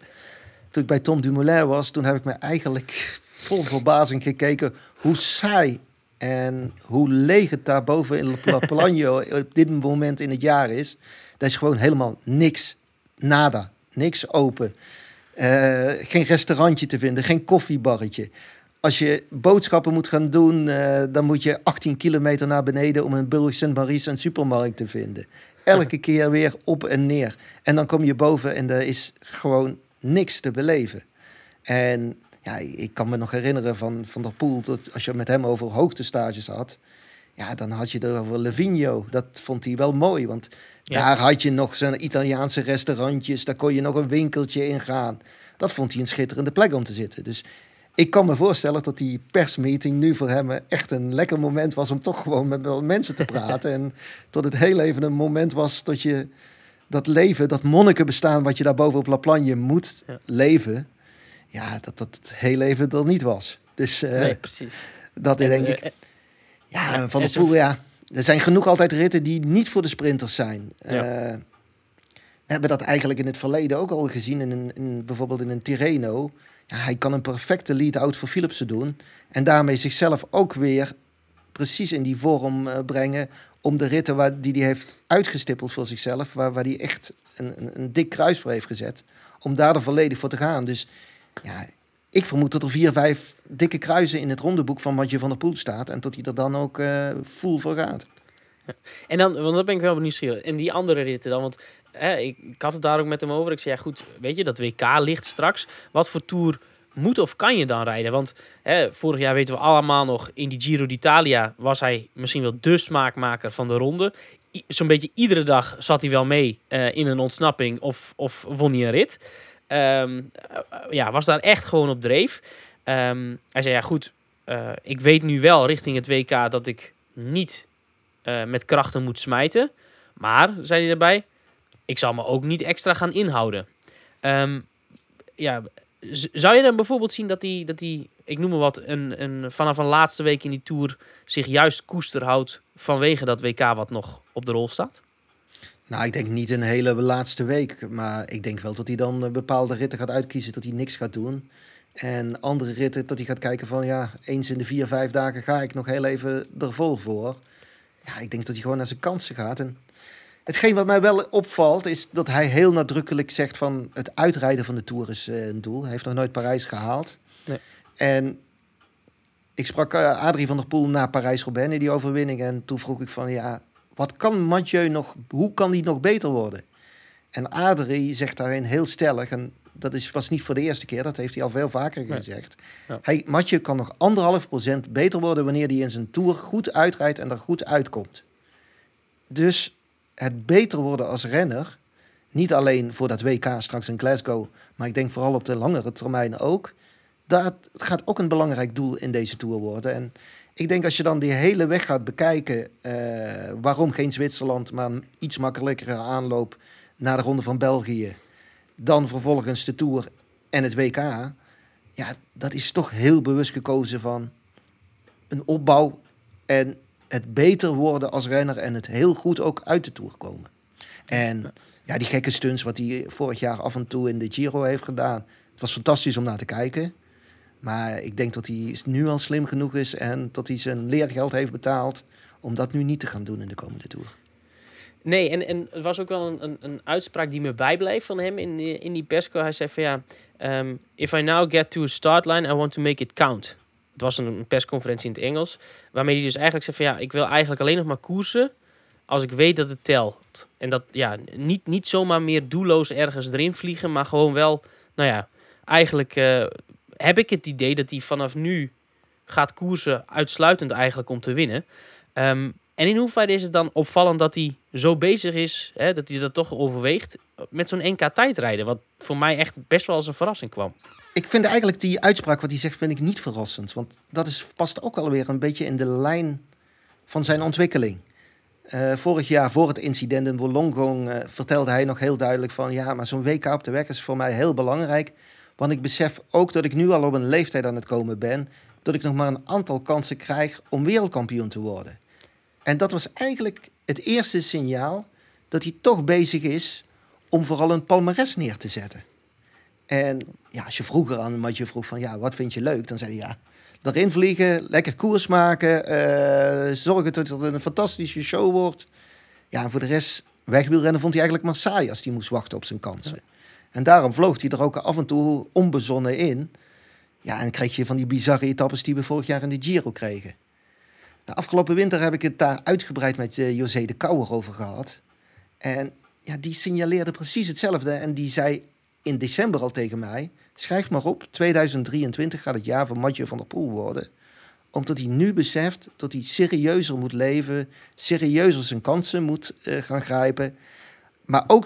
toen ik bij Tom Dumoulin was, toen heb ik me eigenlijk vol verbazing gekeken hoe saai en hoe leeg het daar boven in La op dit moment in het jaar is. Daar is gewoon helemaal niks, nada, niks open. Uh, geen restaurantje te vinden, geen koffiebarretje als je boodschappen moet gaan doen, uh, dan moet je 18 kilometer naar beneden om in Burg Saint-Maurice een supermarkt te vinden. Elke keer weer op en neer. En dan kom je boven en er is gewoon niks te beleven. En ja, ik kan me nog herinneren van Van der Poel, dat als je met hem over hoogtestages had, ja, dan had je het over Levigno. Dat vond hij wel mooi, want daar had je nog zijn Italiaanse restaurantjes, daar kon je nog een winkeltje in gaan. Dat vond hij een schitterende plek om te zitten. Dus ik kan me voorstellen dat die persmeeting nu voor hem echt een lekker moment was om toch gewoon met mensen te praten. en tot het heel even een moment was dat je dat leven, dat monnikenbestaan wat je daar boven op La Plagne moet leven, ja, dat dat heel even er niet was. Dus uh, nee, precies. dat en, denk ik. Uh, ja, van de Poel, ja. Er zijn genoeg altijd ritten die niet voor de sprinters zijn. Ja. Uh, hebben dat eigenlijk in het verleden ook al gezien, in, in bijvoorbeeld in een Tirreno ja, hij kan een perfecte lead-out voor Philipsen doen. En daarmee zichzelf ook weer precies in die vorm uh, brengen. Om de ritten waar, die hij heeft uitgestippeld voor zichzelf. Waar, waar hij echt een, een, een, dik kruis voor heeft gezet. Om daar er volledig voor te gaan. Dus ja, ik vermoed dat er vier, vijf dikke kruisen in het rondeboek van Matje van der Poel staat. En tot hij er dan ook uh, voor gaat. En dan, want dat ben ik wel nieuwsgierig. En die andere ritten dan, want ik, had het daar ook met hem over. Ik zei, ja goed, weet je, dat WK ligt straks. Wat voor Tour moet of kan je dan rijden? Want hè, vorig jaar weten we allemaal nog, in die Giro d'Italia was hij misschien wel de smaakmaker van de ronde. Zo'n beetje iedere dag zat hij wel mee uh, in een ontsnapping of, of won hij een rit. Um, ja, was daar echt gewoon op dreef. Um, hij zei, ja goed, eh, ik weet nu wel richting het WK dat ik niet eh, met krachten moet smijten. Maar, zei hij erbij, ik zal me ook niet extra gaan inhouden. Ehm, ja, zou je dan bijvoorbeeld zien dat hij, dat ik noem maar wat, een, een, vanaf een laatste week in die Tour zich juist koester houdt vanwege dat WK wat nog op de rol staat? Nou, ik denk niet een hele laatste week. Maar ik denk wel dat hij dan bepaalde ritten gaat uitkiezen, dat hij niks gaat doen. En andere ritten dat hij gaat kijken van ja, eens in de vier, vijf dagen ga ik nog heel even er vol voor. Ja, ik denk dat hij gewoon naar zijn kansen gaat. En hetgeen wat mij wel opvalt is dat hij heel nadrukkelijk zegt van het uitrijden van de Tour is eh, een doel. Hij heeft nog nooit Parijs gehaald. Nee. En ik sprak uh, Adrie van der Poel na Parijs-Roubaix in die overwinning. En toen vroeg ik van ja, wat kan Mathieu nog, hoe kan hij nog beter worden? En Adrie zegt daarin heel stellig, en dat is, was niet voor de eerste keer, dat heeft hij al veel vaker gezegd. Ja. Hij, Mathieu kan nog anderhalf procent beter worden wanneer hij in zijn Tour goed uitrijdt en er goed uitkomt. Dus het beter worden als renner, niet alleen voor dat WK straks in Glasgow, maar ik denk vooral op de langere termijn ook, dat gaat ook een belangrijk doel in deze Tour worden. En ik denk als je dan die hele weg gaat bekijken, uh, waarom geen Zwitserland, maar een iets makkelijkere aanloop naar de Ronde van België, dan vervolgens de Tour en het WK, ja, dat is toch heel bewust gekozen van een opbouw en het beter worden als renner en het heel goed ook uit de Tour komen. En ja, die gekke stunts wat hij vorig jaar af en toe in de Giro heeft gedaan, het was fantastisch om naar te kijken. Maar ik denk dat hij nu al slim genoeg is en dat hij zijn leergeld heeft betaald om dat nu niet te gaan doen in de komende Tour. Nee, en, en er was ook wel een, een, een uitspraak die me bijbleef van hem in, in die persco. Hij zei van ja, um, if I now get to a start line, I want to make it count. Het was een persconferentie in het Engels, waarmee hij dus eigenlijk zei van ja, ik wil eigenlijk alleen nog maar koersen als ik weet dat het telt. En dat ja, niet, niet zomaar meer doelloos ergens erin vliegen, maar gewoon wel, nou ja, eigenlijk uh, heb ik het idee dat hij vanaf nu gaat koersen uitsluitend eigenlijk om te winnen. Um, en in hoeverre is het dan opvallend dat hij zo bezig is, hè, dat hij dat toch overweegt, met zo'n NK tijdrijden? Wat voor mij echt best wel als een verrassing kwam. Ik vind eigenlijk die uitspraak wat hij zegt, vind ik niet verrassend. Want dat is, past ook alweer een beetje in de lijn van zijn ontwikkeling. Uh, vorig jaar, voor het incident in Wollongong, uh, vertelde hij nog heel duidelijk van... ja, maar zo'n WK op de weg is voor mij heel belangrijk. Want ik besef ook dat ik nu al op een leeftijd aan het komen ben... dat ik nog maar een aantal kansen krijg om wereldkampioen te worden. En dat was eigenlijk het eerste signaal dat hij toch bezig is om vooral een palmares neer te zetten. En ja, als je vroeger aan Mathieu vroeg van ja, wat vind je leuk? Dan zei hij ja, erin vliegen, lekker koers maken, uh, zorgen dat het een fantastische show wordt. Ja, en voor de rest, wegwielrennen vond hij eigenlijk maar saai als hij moest wachten op zijn kansen. En daarom vloog hij er ook af en toe onbezonnen in. Ja, en kreeg je van die bizarre etappes die we vorig jaar in de Giro kregen. De afgelopen winter heb ik het daar uitgebreid met uh, José de Kouwer over gehad. En ja, die signaleerde precies hetzelfde. En die zei in december al tegen mij: schrijf maar op, 2023 gaat het jaar van Mathieu van der Poel worden. Omdat hij nu beseft dat hij serieuzer moet leven, serieuzer zijn kansen moet uh, gaan grijpen. Maar ook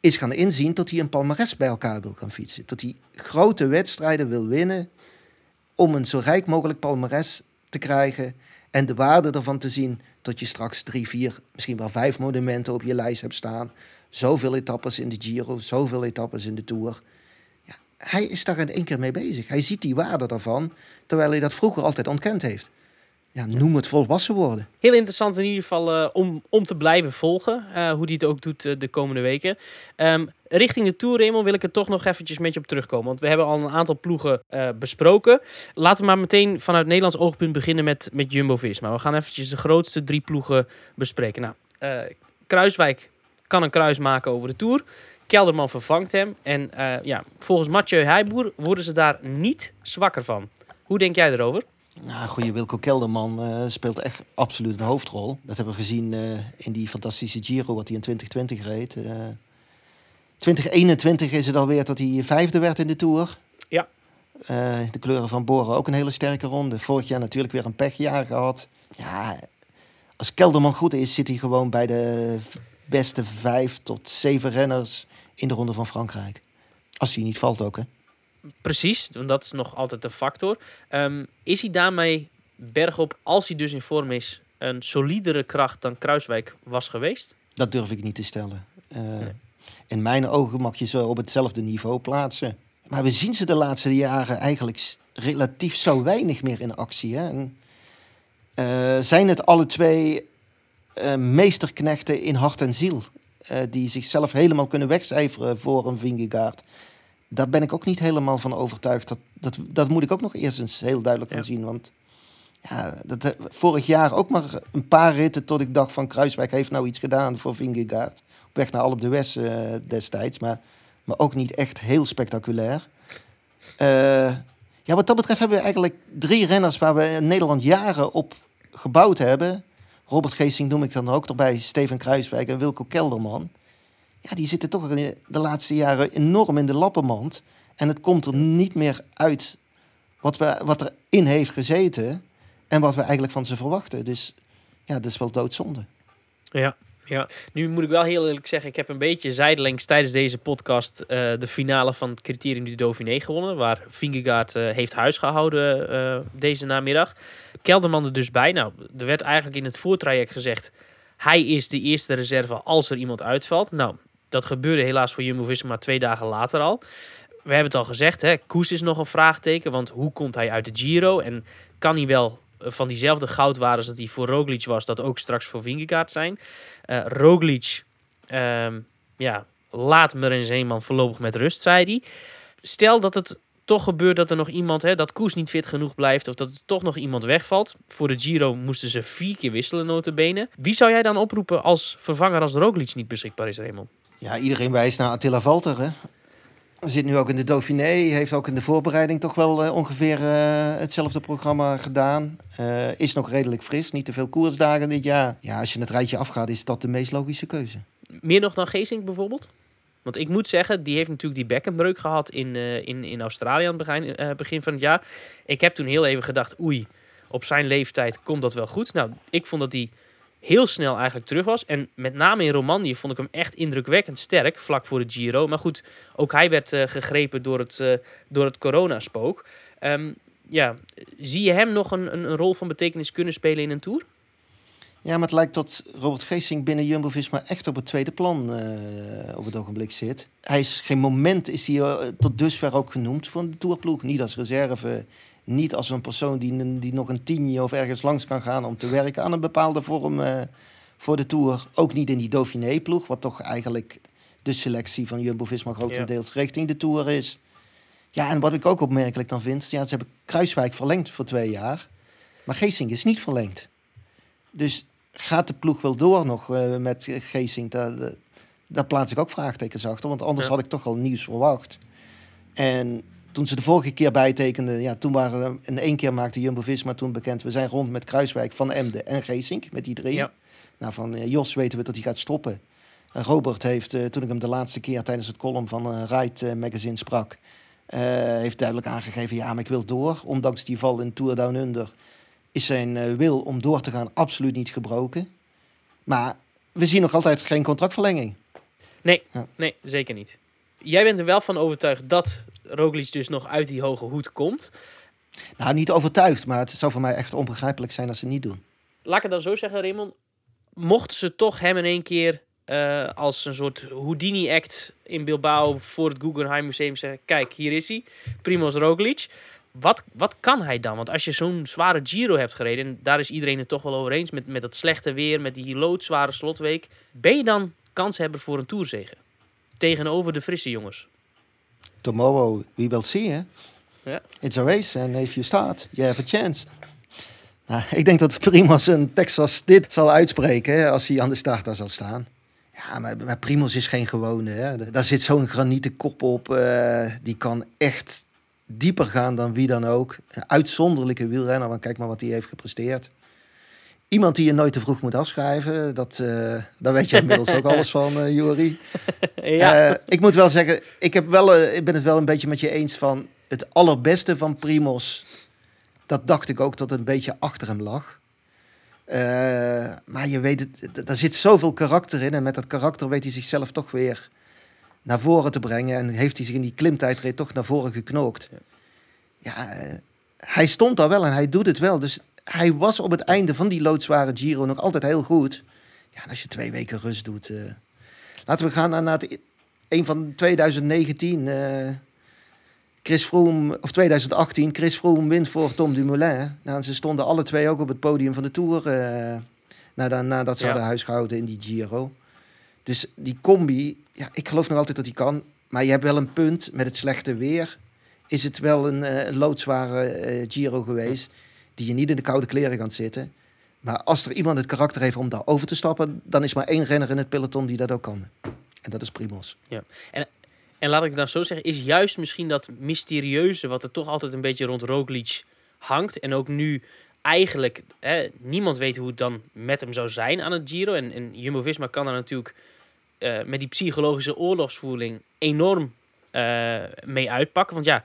is gaan inzien dat hij een palmares bij elkaar wil gaan fietsen. Dat hij grote wedstrijden wil winnen om een zo rijk mogelijk palmares te krijgen en de waarde ervan te zien dat je straks drie, vier, misschien wel vijf monumenten op je lijst hebt staan. Zoveel etappes in de Giro, zoveel etappes in de Tour. Ja, hij is daar in één keer mee bezig. Hij ziet die waarde daarvan, terwijl hij dat vroeger altijd ontkend heeft ja, noem het volwassen worden. Heel interessant in ieder geval uh, om, om te blijven volgen. Uh, hoe die het ook doet uh, de komende weken. Um, richting de Tour, Raymond, wil ik er toch nog eventjes met je op terugkomen. Want we hebben al een aantal ploegen besproken. Laten we maar meteen vanuit Nederlands oogpunt beginnen met, met Jumbo-Visma. We gaan eventjes de grootste drie ploegen bespreken. Nou, Kruiswijk kan een kruis maken over de Tour. Kelderman vervangt hem. En ja, volgens Mathieu Heijboer worden ze daar niet zwakker van. Hoe denk jij erover? Nou, goede Wilco Kelderman uh, speelt echt absoluut een hoofdrol. Dat hebben we gezien uh, in die fantastische Giro wat hij in 2020 reed. Uh, 2021 is het alweer dat hij vijfde werd in de Tour. Ja. Eh, de kleuren van Boren ook een hele sterke ronde. Vorig jaar natuurlijk weer een pechjaar gehad. Ja, als Kelderman goed is, zit hij gewoon bij de beste vijf tot zeven renners in de Ronde van Frankrijk. Als hij niet valt ook, hè. Precies, want dat is nog altijd een factor. Ehm, is hij daarmee bergop, als hij dus in vorm is, een solidere kracht dan Kruiswijk was geweest? Dat durf ik niet te stellen. Uh, In mijn ogen mag je ze op hetzelfde niveau plaatsen. Maar we zien ze de laatste jaren eigenlijk relatief zo weinig meer in actie. Hè? En, uh, zijn het alle twee uh, meesterknechten in hart en ziel? die zichzelf helemaal kunnen wegcijferen voor een Vingegaard daar ben ik ook niet helemaal van overtuigd. Dat, dat, dat moet ik ook nog eerst eens heel duidelijk gaan zien. Want ja, dat, eh, vorig jaar ook maar een paar ritten tot ik dacht van Kruiswijk heeft nou iets gedaan voor Vingegaard. Op weg naar Alp de West uh, destijds, maar, maar ook niet echt heel spectaculair. Uh, ja, wat dat betreft hebben we eigenlijk drie renners waar we in Nederland jaren op gebouwd hebben. Robert Geesing noem ik dan ook erbij, Steven Kruiswijk en Wilco Kelderman ja, die zitten toch de laatste jaren enorm in de lappenmand. En het komt er niet meer uit wat, we, wat erin heeft gezeten en wat we eigenlijk van ze verwachten. Dus ja, dat is wel doodzonde. Ja, ja, nu moet ik wel heel eerlijk zeggen, ik heb een beetje zijdelings tijdens deze podcast uh, de finale van het Criterium du Dauphiné gewonnen, waar Vingegaard uh, heeft huisgehouden uh, deze namiddag. Kelderman er dus bij. Nou, er werd eigenlijk in het voortraject gezegd, hij is de eerste reserve als er iemand uitvalt. Nou, dat gebeurde helaas voor Jumbo-Visma twee dagen later al. We hebben het al gezegd, hè, Koes is nog een vraagteken. Want hoe komt hij uit de Giro? En kan hij wel eh, van diezelfde goudwaardes dat hij voor Roglic was... dat ook straks voor Vingegaard zijn? Uh, Roglic, um, ja, laat en Zeeman voorlopig met rust, zei hij. Stel dat het toch gebeurt dat er nog iemand, hè, dat Koes niet fit genoeg blijft... of dat er toch nog iemand wegvalt. Voor de Giro moesten ze vier keer wisselen, notabene. Wie zou jij dan oproepen als vervanger als Roglic niet beschikbaar is, Raymond? Ja, iedereen wijst naar Attila Valter. Hè? Zit nu ook in de Dauphiné, heeft ook in de voorbereiding toch wel uh, ongeveer uh, hetzelfde programma gedaan. Uh, is nog redelijk fris, niet te veel koersdagen dit jaar. Ja, als je het rijtje afgaat, is dat de meest logische keuze. Meer nog dan Geesink bijvoorbeeld? Want ik moet zeggen, die heeft natuurlijk die bekkenbreuk gehad in, in, in Australië aan het begin, begin van het jaar. Ik heb toen heel even gedacht, oei, op zijn leeftijd komt dat wel goed. Nou, ik vond dat die heel snel eigenlijk terug was. En met name in Romandie vond ik hem echt indrukwekkend sterk, vlak voor de Giro. Maar goed, ook hij werd uh, gegrepen door het, uh, door het coronaspook. Um, ja, zie je hem nog een, een, rol van betekenis kunnen spelen in een Tour? Ja, maar het lijkt dat Robert Geesing binnen Jumbo-Visma echt op het tweede plan uh, op het ogenblik zit. Hij is geen moment is hij tot dusver ook genoemd voor de Tourploeg. Niet als reserve niet als een persoon die, die nog een tienje of ergens langs kan gaan om te werken aan een bepaalde vorm uh, voor de Tour. Ook niet in die Dauphiné-ploeg, wat toch eigenlijk de selectie van Jumbo-Visma grotendeels ja. richting de Tour is. Ja, en wat ik ook opmerkelijk dan vind, ja, ze hebben Kruiswijk verlengd voor twee jaar, maar Geesing is niet verlengd. Dus gaat de ploeg wel door nog uh, met Geesing? Daar, daar plaats ik ook vraagtekens achter, want anders ja. had ik toch al nieuws verwacht. En toen ze de vorige keer bijtekenden, ja, toen waren in één keer maakte Jumbo-Visma toen bekend... we zijn rond met Kruiswijk, Van Emde en Geesink, met die drie. Ja. Nou, van uh, Jos weten we dat hij gaat stoppen. Robert heeft, uh, toen ik hem de laatste keer tijdens het column van uh, Ride Magazine sprak... heeft duidelijk aangegeven, ja, maar ik wil door. Ondanks die val in Tour Down Under is zijn wil om door te gaan absoluut niet gebroken. Maar we zien nog altijd geen contractverlenging. Nee, ja. nee, zeker niet. Jij bent er wel van overtuigd dat Roglic dus nog uit die hoge hoed komt. Nou, niet overtuigd, maar het zou voor mij echt onbegrijpelijk zijn als ze het niet doen. Laat ik het dan zo zeggen, Raymond. Mochten ze toch hem in één keer uh, als een soort Houdini-act in Bilbao voor het Guggenheim Museum zeggen... Kijk, hier is hij, Primoz Roglic. Wat, wat kan hij dan? Want als je zo'n zware Giro hebt gereden... en daar is iedereen het toch wel over eens met, met dat slechte weer... met die loodzware slotweek... ben je dan kans hebben voor een Tourzege? Tegenover de frisse jongens tomorrow we will see. Hè? Ja. It's a race and if you start, you have a chance. Nou, ik denk dat Primos een Texas dit zal uitspreken hè, als hij aan de start daar zal staan. Ja, maar, maar Primos is geen gewone. Hè. Daar zit zo'n granieten kop op. Uh, die kan echt dieper gaan dan wie dan ook. Een uitzonderlijke wielrenner, want kijk maar wat hij heeft gepresteerd. Iemand die je nooit te vroeg moet afschrijven, dat, uh, daar weet je inmiddels ook alles van, uh, ja. Uh, ik moet wel zeggen, ik, heb wel, ik ben het wel een beetje met je eens van het allerbeste van Primos. Dat dacht ik ook dat het een beetje achter hem lag. maar je weet het, daar zit zoveel karakter in. En met dat karakter weet hij zichzelf toch weer naar voren te brengen. En heeft hij zich in die klimtijdrit toch naar voren geknookt. Ja, ja eh, hij stond daar wel en hij doet het wel. Dus hij was op het einde van die loodzware Giro nog altijd heel goed. Ja, en als je twee weken rust doet. Uh... Laten we gaan naar, naar het, een van 2019. Uh, Chris Froome, of 2018, Chris Froome wint voor Tom Dumoulin. Nou, ze stonden alle twee ook op het podium van de Tour. Uh, nadat, nadat ze ja. hadden huisgehouden in die Giro. Dus die combi, ja, ik geloof nog altijd dat die kan. Maar je hebt wel een punt met het slechte weer. Is het wel een, uh, loodzware Giro geweest. Die je niet in de koude kleren gaat zitten. Maar als er iemand het karakter heeft om daar over te stappen, dan is maar één renner in het peloton die dat ook kan. En dat is Primos. Ja. En, en laat ik dan zo zeggen, is juist misschien dat mysterieuze wat er toch altijd een beetje rond Roglic hangt. En ook nu eigenlijk, hè, niemand weet hoe het dan met hem zou zijn aan het Giro. En, en Jumbo-Visma kan er natuurlijk uh, met die psychologische oorlogsvoering enorm uh, mee uitpakken. Want ja,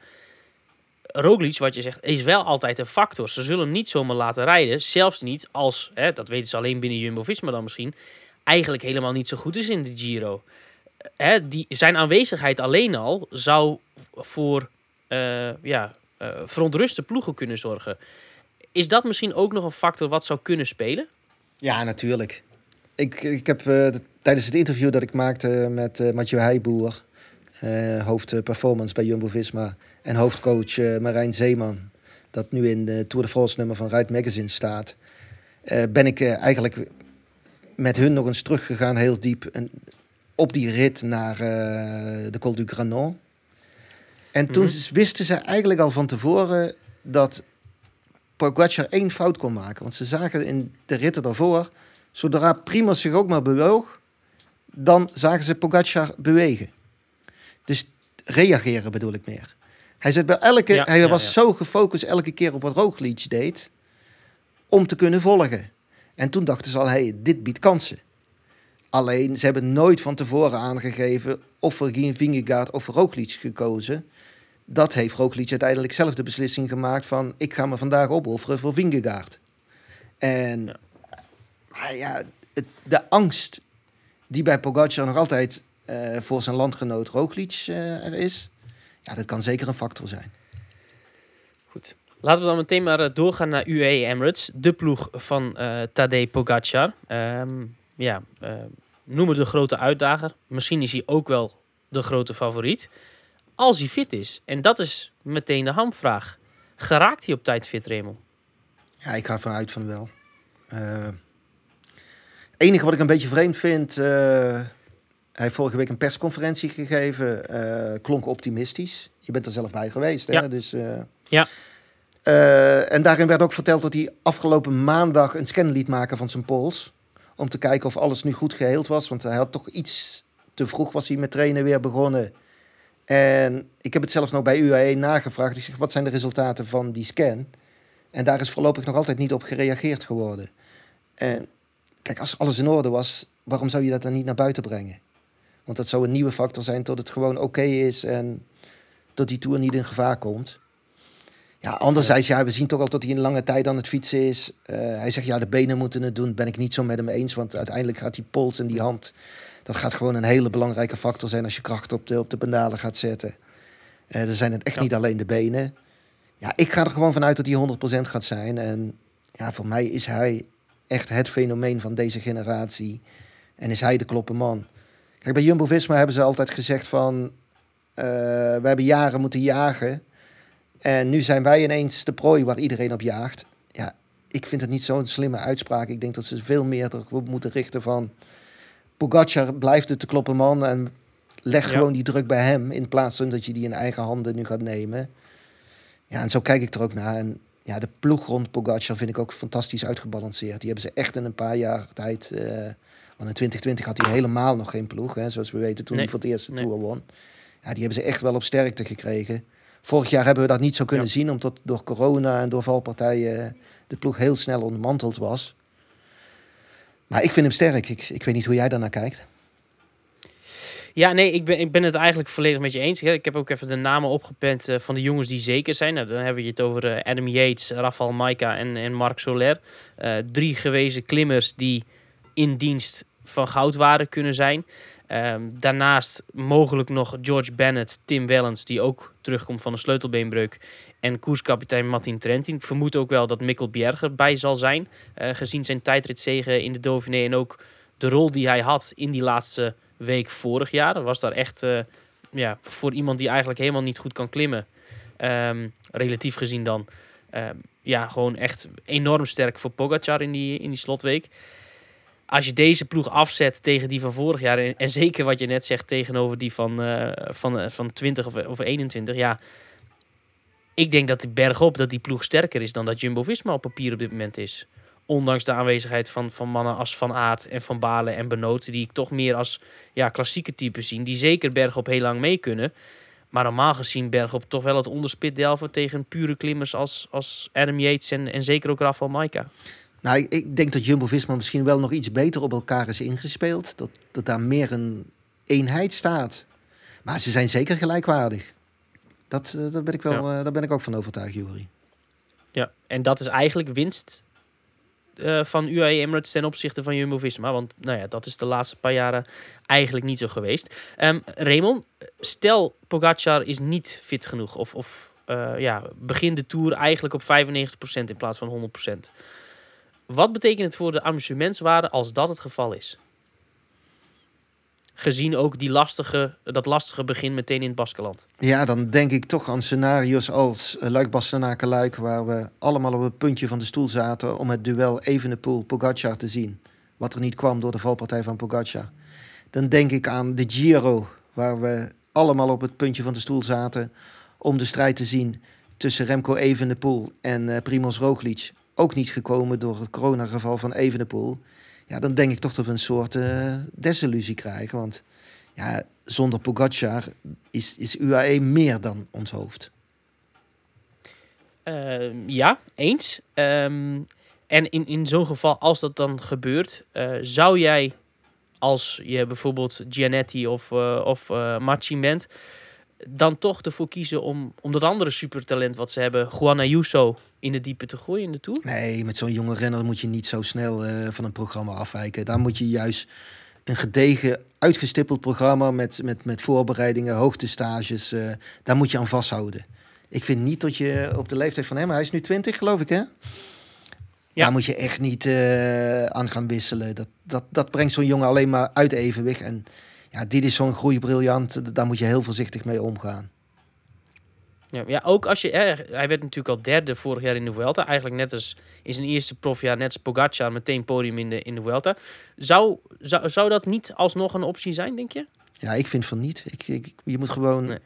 Roglic, wat je zegt, is wel altijd een factor. Ze zullen hem niet zomaar laten rijden. Zelfs niet als, hè, dat weten ze alleen binnen Jumbo-Visma dan misschien, eigenlijk helemaal niet zo goed is in de Giro. Hè, die, zijn aanwezigheid alleen al zou voor uh, ja, uh, verontruste ploegen kunnen zorgen. Is dat misschien ook nog een factor wat zou kunnen spelen? Ja, natuurlijk. Ik, ik heb tijdens het interview dat ik maakte met Mathieu Heijboer, hoofd performance bij Jumbo-Visma en hoofdcoach Marijn Zeeman, dat nu in de Tour de France nummer van Ride Magazine staat, ben ik eigenlijk met hun nog eens teruggegaan, heel diep. En op die rit naar uh, de Col du Granon. En toen mm wisten ze eigenlijk al van tevoren dat Pogacar één fout kon maken. Want ze zagen in de ritten daarvoor, zodra Primoz zich ook maar bewoog, dan zagen ze Pogacar bewegen. Dus reageren bedoel ik meer. Hij, bij elke, ja, hij was zo gefocust elke keer op wat Roglic deed, om te kunnen volgen. En toen dachten ze al, hey, dit biedt kansen. Alleen, ze hebben nooit van tevoren aangegeven of voor Gien Vingegaard of voor Roglic gekozen. Dat heeft Roglic uiteindelijk zelf de beslissing gemaakt van... ik ga me vandaag opofferen voor Vingegaard. En ja. Maar ja, het, de angst die bij Pogacar nog altijd voor zijn landgenoot Roglic er is... ja, dat kan zeker een factor zijn. Goed. Laten we dan meteen maar eh, doorgaan naar UAE Emirates, de ploeg van uh, Tadej Pogacar. Um, ja, uh, noemen de grote uitdager. Misschien is hij ook wel de grote favoriet. Als hij fit is. En dat is meteen de hamvraag. Geraakt hij op tijd fit, Remel? Ja, ik ga vanuit van wel. Uh, enige wat ik een beetje vreemd vind... Uh, hij heeft vorige week een persconferentie gegeven. Uh, klonk optimistisch. Je bent er zelf bij geweest, hè? Ja. Dus, ja. en daarin werd ook verteld dat hij afgelopen maandag een scan liet maken van zijn pols om te kijken of alles nu goed geheeld was. Want hij had toch iets te vroeg was hij met trainen weer begonnen. En ik heb het zelfs nog bij UAE nagevraagd. Ik zeg, wat zijn de resultaten van die scan? En daar is voorlopig nog altijd niet op gereageerd geworden. En kijk, als alles in orde was, waarom zou je dat dan niet naar buiten brengen? Want dat zou een nieuwe factor zijn tot het gewoon oké is en tot die tour niet in gevaar komt. Ja, anderzijds, ja, we zien toch al dat hij een lange tijd aan het fietsen is. Uh, hij zegt, ja, de benen moeten het doen. Ben ik niet zo met hem eens, want uiteindelijk gaat die pols en die hand... dat gaat gewoon een hele belangrijke factor zijn als je kracht op de, op de pedalen gaat zetten. Uh, er zijn het echt niet alleen de benen. Ja, ik ga er gewoon vanuit dat hij 100% gaat zijn. En ja, voor mij is hij echt het fenomeen van deze generatie. En is hij de kloppe man. Kijk, bij Jumbo-Visma hebben ze altijd gezegd van... Uh, we hebben jaren moeten jagen... En nu zijn wij ineens de prooi waar iedereen op jaagt. Ja, ik vind het niet zo'n slimme uitspraak. Ik denk dat ze veel meer erop moeten richten van... Pogacar blijft het te kloppen man en leg gewoon die druk bij hem... in plaats van dat je die in eigen handen nu gaat nemen. Ja, en zo kijk ik er ook naar. En ja, de ploeg rond Pogacar vind ik ook fantastisch uitgebalanceerd. Die hebben ze echt in een paar jaar tijd... Uh, want in 2020 had hij helemaal nog geen ploeg, hè, zoals we weten, toen hij voor het eerste nee. Tour won. Ja, die hebben ze echt wel op sterkte gekregen. Vorig jaar hebben we dat niet zo kunnen ja. zien, omdat door corona en door valpartijen de ploeg heel snel ontmanteld was. Maar ik vind hem sterk. Ik, ik weet niet hoe jij daarnaar kijkt. Ja, nee, ik ben, ik ben het eigenlijk volledig met je eens. Ik heb ook even de namen opgepend uh, van de jongens die zeker zijn. Nou, dan hebben we het over uh, Adam Yates, Rafael Maika en, en Marc Soler. Uh, drie gewezen klimmers die in dienst van goudwaarde kunnen zijn. Ehm, daarnaast mogelijk nog George Bennett, Tim Wellens, die ook terugkomt van een sleutelbeenbreuk. En koerskapitein Martin Trentin. Ik vermoed ook wel dat Mikkel Bjerger bij zal zijn. Uh, gezien zijn tijdritzegen in de Dauphiné en ook de rol die hij had in die laatste week vorig jaar. Was daar echt uh, ja, voor iemand die eigenlijk helemaal niet goed kan klimmen. Um, relatief gezien dan. Um, ja, gewoon echt enorm sterk voor Pogacar in die, in die slotweek. Als je deze ploeg afzet tegen die van vorig jaar... en, zeker wat je net zegt tegenover die van, uh, van, van 20 of, of 21... ja, ik denk dat die bergop, dat die ploeg sterker is dan dat Jumbo-Visma op papier op dit moment is. Ondanks de aanwezigheid van, van mannen als Van Aert en Van Balen en Benoot, die ik toch meer als ja, klassieke typen zie. Die zeker bergop heel lang mee kunnen. Maar normaal gezien bergop toch wel het onderspit delven tegen pure klimmers als, als Adam Yates en, en zeker ook Rafael Maika. Nou, ik denk dat Jumbo-Visma misschien wel nog iets beter op elkaar is ingespeeld. Dat, dat daar meer een eenheid staat. Maar ze zijn zeker gelijkwaardig. Dat, uh, daar, ben ik wel, ja. uh, daar ben ik ook van overtuigd, Jury. Ja, en dat is eigenlijk winst uh, van UAE Emirates ten opzichte van Jumbo-Visma. Want nou ja, dat is de laatste paar jaren eigenlijk niet zo geweest. Um, Raymond, stel Pogacar is niet fit genoeg. Of, of uh, ja, begint de Tour eigenlijk op 95% in plaats van 100%. Wat betekent het voor de amusementswaarde als dat het geval is? Gezien ook die lastige, dat lastige begin meteen in het Baskeland. Ja, dan denk ik toch aan scenario's als Luik Bastenaken Luik, waar we allemaal op het puntje van de stoel zaten om het duel Evenepoel-Pogacar te zien. Wat er niet kwam door de valpartij van Pogacar. Dan denk ik aan de Giro, waar we allemaal op het puntje van de stoel zaten om de strijd te zien tussen Remco Evenepoel en uh, Primoz Roglic. Ook niet gekomen door het coronageval van Evenepoel ja, dan denk ik toch dat we een soort uh, desillusie krijgen. Want ja, zonder Pogacar is, is UAE meer dan ons hoofd. Uh, ja, eens. Um, en in, in zo'n geval, als dat dan gebeurt, uh, zou jij als je bijvoorbeeld Gianetti of, of Machin bent, dan toch ervoor kiezen om, om dat andere supertalent wat ze hebben, Juan Ayuso, in de diepe te gooien in de Tour? Nee, met zo'n jonge renner moet je niet zo snel uh, van een programma afwijken. Daar moet je juist een gedegen, uitgestippeld programma met, met, met voorbereidingen, hoogtestages, uh, daar moet je aan vasthouden. Ik vind niet dat je op de leeftijd van hem, hij is nu 20 geloof ik hè? Ja. Daar moet je echt niet uh, aan gaan wisselen. Dat, dat, dat brengt zo'n jongen alleen maar uit evenwicht. En ja, dit is zo'n groeibriljant, daar moet je heel voorzichtig mee omgaan. Ja, ja, ook als je... hij werd natuurlijk al derde vorig jaar in de Vuelta. Eigenlijk net als in zijn eerste profjaar, net als Pogacar, meteen podium in de, in de Vuelta. Zou, zou, zou dat niet alsnog een optie zijn, denk je? Ja, ik vind van niet. Ik, ik, je moet gewoon... Nee.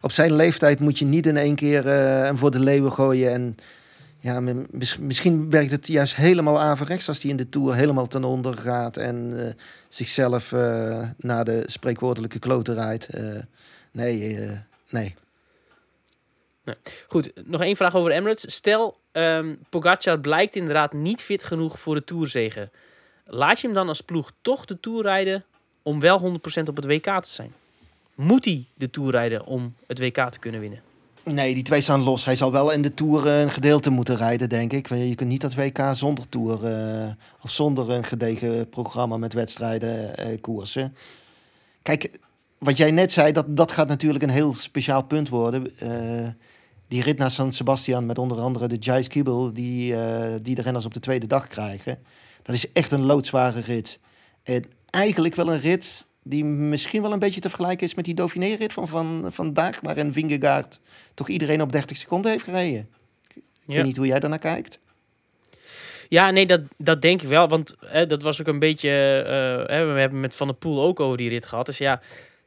Op zijn leeftijd moet je niet in één keer uh, hem voor de leeuwen gooien. En ja, misschien werkt het juist helemaal averechts als hij in de Tour helemaal ten onder gaat. En uh, zichzelf uh, naar de spreekwoordelijke kloten rijdt. nee, nee. Nee. Goed, nog één vraag over Emirates. Stel, um, Pogacar blijkt inderdaad niet fit genoeg voor de Tourzegen. Laat je hem dan als ploeg toch de Tour rijden om wel 100% op het WK te zijn? Moet hij de Tour rijden om het WK te kunnen winnen? Nee, die twee staan los. Hij zal wel in de Tour een gedeelte moeten rijden, denk ik. Je kunt niet dat WK zonder Tour uh, of zonder een gedegen programma met wedstrijden uh, koersen. Kijk, wat jij net zei, dat, dat gaat natuurlijk een heel speciaal punt worden. Uh, die rit naar San Sebastian met onder andere de Jais Kiebel, die, die de renners op de tweede dag krijgen. Dat is echt een loodzware rit. En eigenlijk wel een rit die misschien wel een beetje te vergelijken is met die Dauphiné-rit van, van vandaag, waarin Vingegaard toch iedereen op 30 seconden heeft gereden. Ik ja. weet niet hoe jij daarnaar kijkt. Ja, nee, dat, dat denk ik wel. Want hè, dat was ook een beetje. Uh, hè, we hebben met Van der Poel ook over die rit gehad. Dus ja,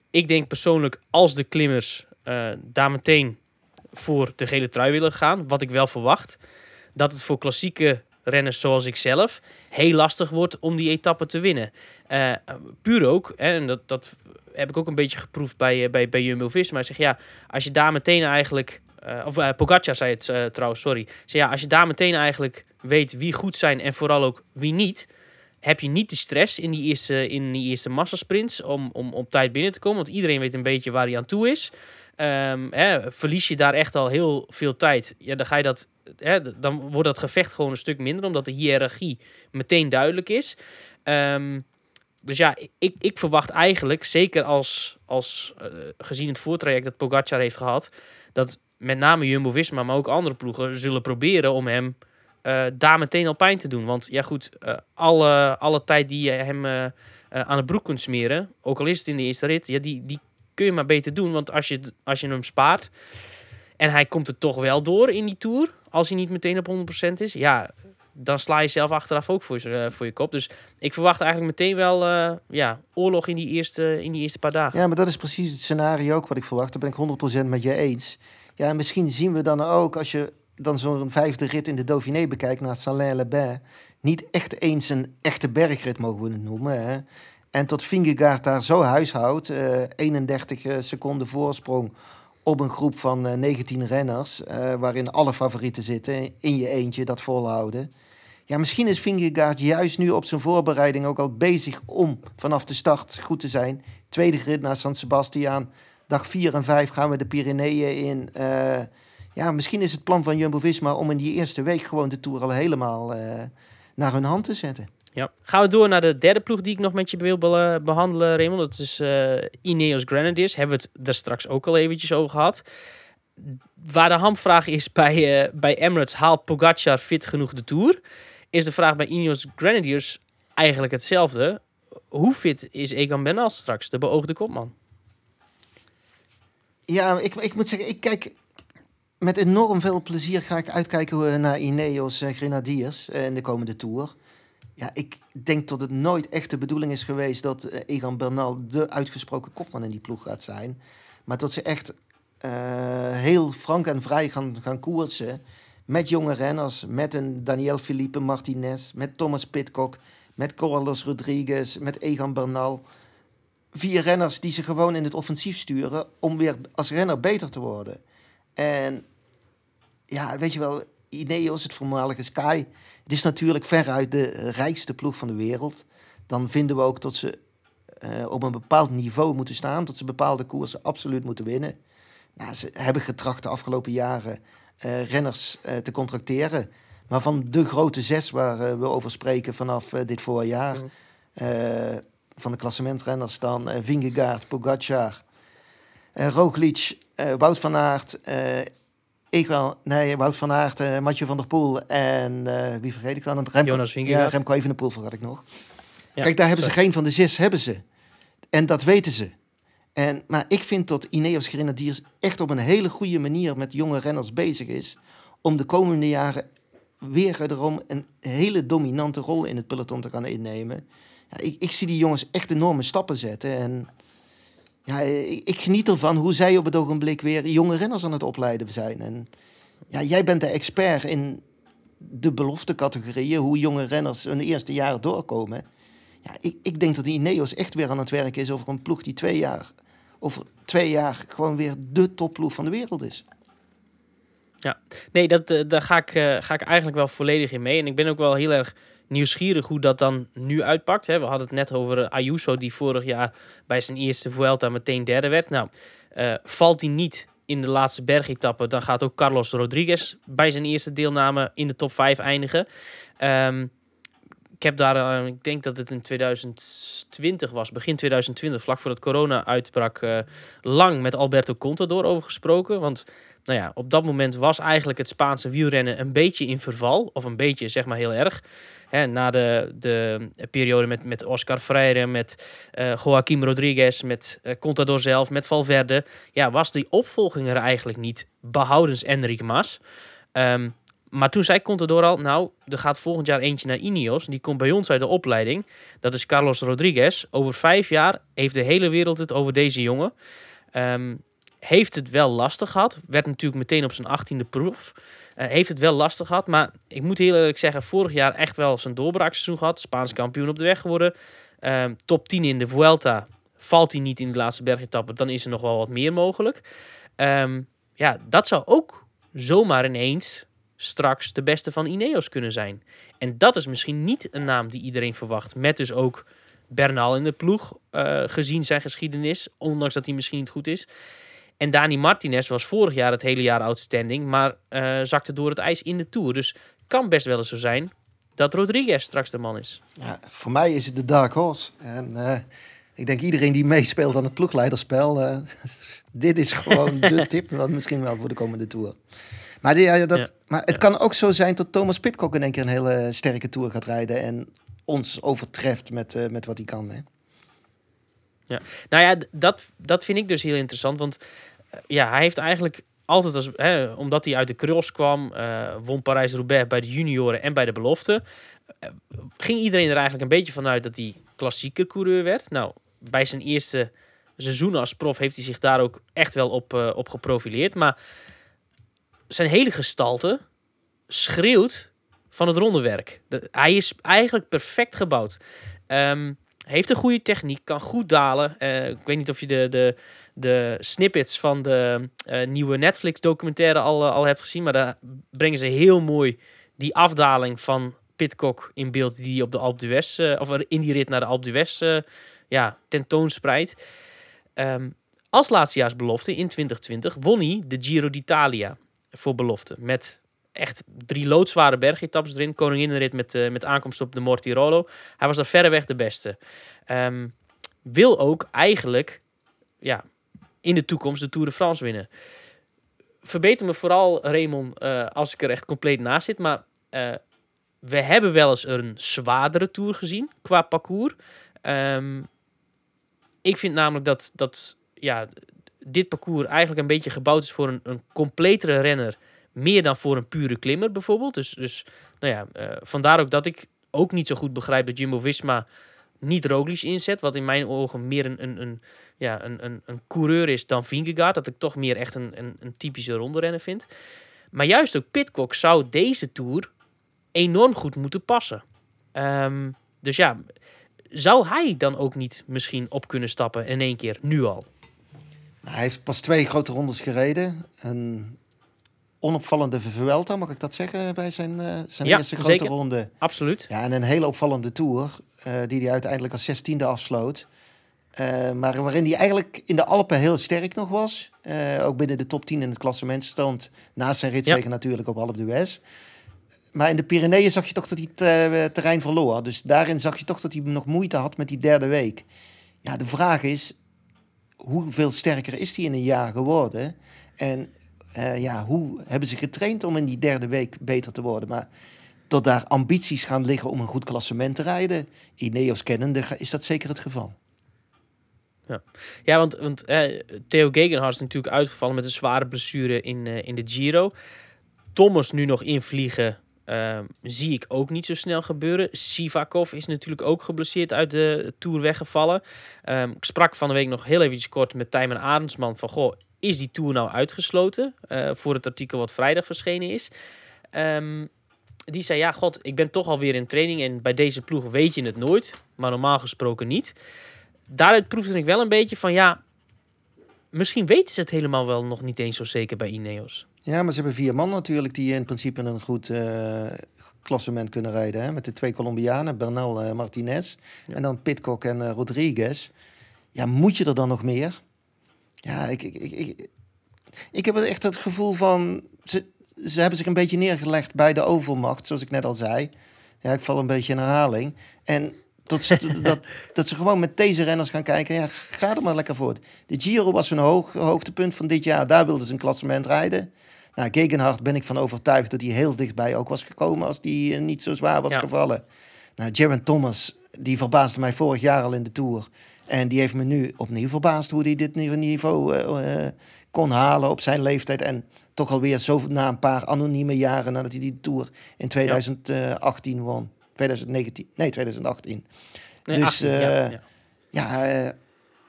ik denk persoonlijk, als de klimmers uh, daar meteen voor de gele trui willen gaan, wat ik wel verwacht, dat het voor klassieke renners zoals ik zelf heel lastig wordt om die etappe te winnen. Uh, puur ook, hè, en dat, dat heb ik ook een beetje geproefd bij, eh, bij, bij Jumbo-Visma. Zeg ja, als je daar meteen eigenlijk... Uh, of uh, zei het trouwens, sorry. Zeg, ja, als je daar meteen eigenlijk weet wie goed zijn en vooral ook wie niet... heb je niet de stress in die eerste, in die eerste massasprints om, om op tijd binnen te komen. Want iedereen weet een beetje waar hij aan toe is. Um, hè, verlies je daar echt al heel veel tijd, ja, dan ga je dat, hè, dan wordt dat gevecht gewoon een stuk minder, omdat de hiërarchie meteen duidelijk is. Um, dus ja, ik, ik verwacht eigenlijk, zeker als, als uh, gezien het voortraject dat Pogacar heeft gehad, dat met name Jumbo-Visma, maar ook andere ploegen zullen proberen om hem uh, daar meteen al pijn te doen. Want ja goed, uh, alle, alle tijd die je hem aan de broek kunt smeren, ook al is het in de eerste rit, ja, die, die kun je maar beter doen. Want als je, als je hem spaart en hij komt er toch wel door in die Tour, als hij niet meteen op 100% is, ja, dan sla je zelf achteraf ook voor, je, voor je kop. Dus ik verwacht eigenlijk meteen wel uh, ja, oorlog in die, eerste, in die eerste paar dagen. Ja, maar dat is precies het scenario ook wat ik verwacht. Daar ben ik 100% met je eens. Ja, en misschien zien we dan ook, als je dan zo'n vijfde rit in de Dauphiné bekijkt naar Salins-les-Bains, niet echt eens een echte bergrit mogen we het noemen. Hè? En tot Vingegaard daar zo huishoudt, uh, 31 seconden voorsprong op een groep van uh, 19 renners, uh, waarin alle favorieten zitten, in je eentje dat volhouden. Ja, misschien is Vingegaard juist nu op zijn voorbereiding ook al bezig om vanaf de start goed te zijn. Tweede rit naar San Sebastian. Dag 4 en 5 gaan we de Pyreneeën in. Ja, misschien is het plan van Jumbo-Visma om in die eerste week gewoon de Tour al helemaal naar hun hand te zetten. Ja. Gaan we door naar de derde ploeg die ik nog met je wil behandelen, Raymond. Dat is uh, Ineos Grenadiers. Hebben we het er straks ook al eventjes over gehad. Waar de hamvraag is bij, bij Emirates, haalt Pogacar fit genoeg de Tour? is de vraag bij Ineos Grenadiers eigenlijk hetzelfde. Hoe fit is Egan Bernal straks, de beoogde kopman? Ja, ik, ik moet zeggen, ik kijk met enorm veel plezier ga ik uitkijken naar Ineos Grenadiers in de komende Tour. Ja, ik denk dat het nooit echt de bedoeling is geweest dat Egan Bernal de uitgesproken kopman in die ploeg gaat zijn. Maar dat ze echt uh, heel frank en vrij gaan, gaan koersen. Met jonge renners, met een Daniel Felipe Martinez, met Thomas Pitcock, met Carlos Rodriguez, met Egan Bernal. Vier renners die ze gewoon in het offensief sturen om weer als renner beter te worden. En ja, weet je wel, Ineos, het voormalige Sky, het is natuurlijk veruit de rijkste ploeg van de wereld. Dan vinden we ook dat ze uh, op een bepaald niveau moeten staan, dat ze bepaalde koersen absoluut moeten winnen. Nou, ze hebben getracht de afgelopen jaren uh, renners uh, te contracteren. Maar van de grote zes waar we over spreken vanaf dit voorjaar, mm. van de klassementrenners dan Vingegaard, Pogacar, Roglic, Wout van Aert, Egal, nee, Wout van Aert, uh, Mathieu van der Poel en wie vergeet ik dan? Remco, Jonas Ja, Remco Evenepoel vergat ik nog. Ja, Kijk, daar hebben sorry. ze geen van de zes, hebben ze. En dat weten ze. En, maar ik vind dat Ineos Grenadiers echt op een hele goede manier met jonge renners bezig is. Om de komende jaren weer erom een hele dominante rol in het peloton te gaan innemen. Ja, ik, ik zie die jongens echt enorme stappen zetten. En ja, ik, geniet ervan hoe zij op het ogenblik weer jonge renners aan het opleiden zijn. En ja, jij bent de expert in de beloftecategorieën, hoe jonge renners hun eerste jaren doorkomen. Ja, ik, ik denk dat die Ineos echt weer aan het werk is over een ploeg die twee jaar over twee jaar gewoon weer de topploeg van de wereld is. Ja, nee, dat, uh, daar ga ik, uh, ga ik eigenlijk wel volledig in mee. En ik ben ook wel heel erg nieuwsgierig hoe dat dan nu uitpakt. Hè. We hadden het net over uh, Ayuso, die vorig jaar bij zijn eerste Vuelta meteen derde werd. Nou, valt hij niet in de laatste bergetappe, dan gaat ook Carlos Rodriguez bij zijn eerste deelname in de top 5 eindigen. Um, ik heb daar, uh, ik denk dat het in 2020 was, begin 2020, vlak voordat corona uitbrak, lang met Alberto Contador over gesproken. Want nou ja, op dat moment was eigenlijk het Spaanse wielrennen een beetje in verval. Of een beetje, zeg maar heel erg. Na de, de periode met, met Oscar Freire, met uh, Joaquim Rodriguez, met Contador zelf, met Valverde. Ja, was die opvolging er eigenlijk niet, behoudens Enric Mas. Um, maar toen zei Contador al, nou, er gaat volgend jaar eentje naar Ineos. Die komt bij ons uit de opleiding. Dat is Carlos Rodriguez. Over vijf jaar heeft de hele wereld het over deze jongen. Um, heeft het wel lastig gehad. Werd natuurlijk meteen op zijn achttiende proef. Uh, heeft het wel lastig gehad. Maar ik moet heel eerlijk zeggen, vorig jaar echt wel zijn doorbraakseizoen gehad. Spaans kampioen op de weg geworden. Um, top 10 in de Vuelta. Valt hij niet in de laatste bergetappe, dan is er nog wel wat meer mogelijk. Um, ja, dat zou ook zomaar ineens straks de beste van Ineos kunnen zijn. En dat is misschien niet een naam die iedereen verwacht. Met dus ook Bernal in de ploeg, uh, gezien zijn geschiedenis. Ondanks dat hij misschien niet goed is. En Dani Martinez was vorig jaar het hele jaar outstanding. Maar uh, zakte door het ijs in de Tour. Dus kan best wel eens zo zijn dat Rodriguez straks de man is. Ja, voor mij is het de dark horse. En uh, ik denk iedereen die meespeelt aan het ploegleiderspel, uh, dit is gewoon de tip, wat misschien wel voor de komende Tour. Maar, die, ja, dat, ja. maar het kan ook zo zijn dat Thomas Pitcock in één keer een hele sterke Tour gaat rijden en ons overtreft met, met wat hij kan. Hè? Ja, nou ja, dat, dat vind ik dus heel interessant, want ja, hij heeft eigenlijk altijd als, hè, omdat hij uit de cross kwam, uh, won Parijs-Roubaix bij de junioren en bij de belofte, uh, ging iedereen er eigenlijk een beetje vanuit dat hij klassieker coureur werd. Nou, bij zijn eerste seizoen als prof heeft hij zich daar ook echt wel op, op geprofileerd. Maar zijn hele gestalte schreeuwt van het rondewerk. De, hij is eigenlijk perfect gebouwd. Um, heeft een goede techniek, kan goed dalen. ik weet niet of je de, de, de snippets van de uh, nieuwe Netflix-documentaire al, uh, al hebt gezien. Maar daar brengen ze heel mooi die afdaling van Pitcock in beeld die op de Alpe d'Huez, of in die rit naar de Alpe d'Huez, ja, tentoonspreidt. Um, als laatstejaarsbelofte in 2020 won hij de Giro d'Italia voor belofte. Met echt drie loodzware bergetappes erin. Koninginnenrit met, met aankomst op de Mortirolo. Hij was daar verreweg de beste. Um, wil ook eigenlijk ja, in de toekomst de Tour de France winnen. Verbeter me vooral, Raymond, uh, als ik er echt compleet naast zit. Maar uh, we hebben wel eens een zwaardere Tour gezien qua parcours. Um, ik vind namelijk dat, dat ja, dit parcours eigenlijk een beetje gebouwd is voor een, een completere renner. Meer dan voor een pure klimmer bijvoorbeeld. Dus, dus nou ja, uh, vandaar ook dat ik ook niet zo goed begrijp dat Jumbo-Visma niet Roglic inzet. Wat in mijn ogen meer een, een, een, ja, een, een, een coureur is dan Vingegaard. Dat ik toch meer echt een, een, een typische ronderenner vind. Maar juist ook Pitcock zou deze Tour enorm goed moeten passen. Um, dus ja, zou hij dan ook niet misschien op kunnen stappen in één keer, nu al? Hij heeft pas twee grote rondes gereden. Een onopvallende Vuelta, mag ik dat zeggen, bij zijn, uh, zijn ja, eerste grote zeker. ronde. Absoluut. Ja, en een hele opvallende Tour, uh, die hij uiteindelijk als zestiende afsloot. Maar waarin hij eigenlijk in de Alpen heel sterk nog was. Ook binnen de top 10 in het klassement stond. Naast zijn ritzegen ja. natuurlijk op Alpe d'Huez. Maar in de Pyreneeën zag je toch dat hij het terrein verloor. Dus daarin zag je toch dat hij nog moeite had met die derde week. Ja, de vraag is, hoeveel sterker is hij in een jaar geworden? En ja, hoe hebben ze getraind om in die derde week beter te worden? Maar tot daar ambities gaan liggen om een goed klassement te rijden. Ineos kennende is dat zeker het geval. Ja, ja want, want eh, Theo Gegenhardt is natuurlijk uitgevallen met een zware blessure in, uh, in de Giro. Thomas nu nog invliegen uh, zie ik ook niet zo snel gebeuren. Sivakov is natuurlijk ook geblesseerd uit de Tour weggevallen. Um, ik sprak van de week nog heel eventjes kort met Tijmen Arendsman van... Goh, is die Tour nou uitgesloten? Uh, voor het artikel wat vrijdag verschenen is. Um, die zei, ja god, ik ben toch alweer in training... en bij deze ploeg weet je het nooit, maar normaal gesproken niet daaruit proefde ik wel een beetje van ja, misschien weten ze het helemaal wel nog niet eens zo zeker bij Ineos. Ja, maar ze hebben vier man natuurlijk die in principe een goed uh, klassement kunnen rijden. Hè? Met de twee Colombianen, Bernal uh, Martinez ja. en dan Pitcock en uh, Rodriguez. Ja, moet je er dan nog meer? Ja, ik, ik, ik, ik, heb echt het gevoel van... Ze, ze hebben zich een beetje neergelegd bij de overmacht, zoals ik net al zei. Ja, ik val een beetje in herhaling. En dat, dat, dat ze gewoon met deze renners gaan kijken. Ja, ga er maar lekker voor. De Giro was een hoog, hoogtepunt van dit jaar. Daar wilden ze een klassement rijden. Nou, Gegenhard ben ik van overtuigd dat hij heel dichtbij ook was gekomen als die uh, niet zo zwaar was ja. gevallen. Nou, Jaron Thomas, die verbaasde mij vorig jaar al in de Tour. En die heeft me nu opnieuw verbaasd hoe hij dit niveau uh, uh, kon halen op zijn leeftijd. En toch alweer zo na een paar anonieme jaren nadat hij die Tour in 2018 ja. won. 2019, nee, 2018. Nee, dus 18, uh, ja, ja. ja, uh,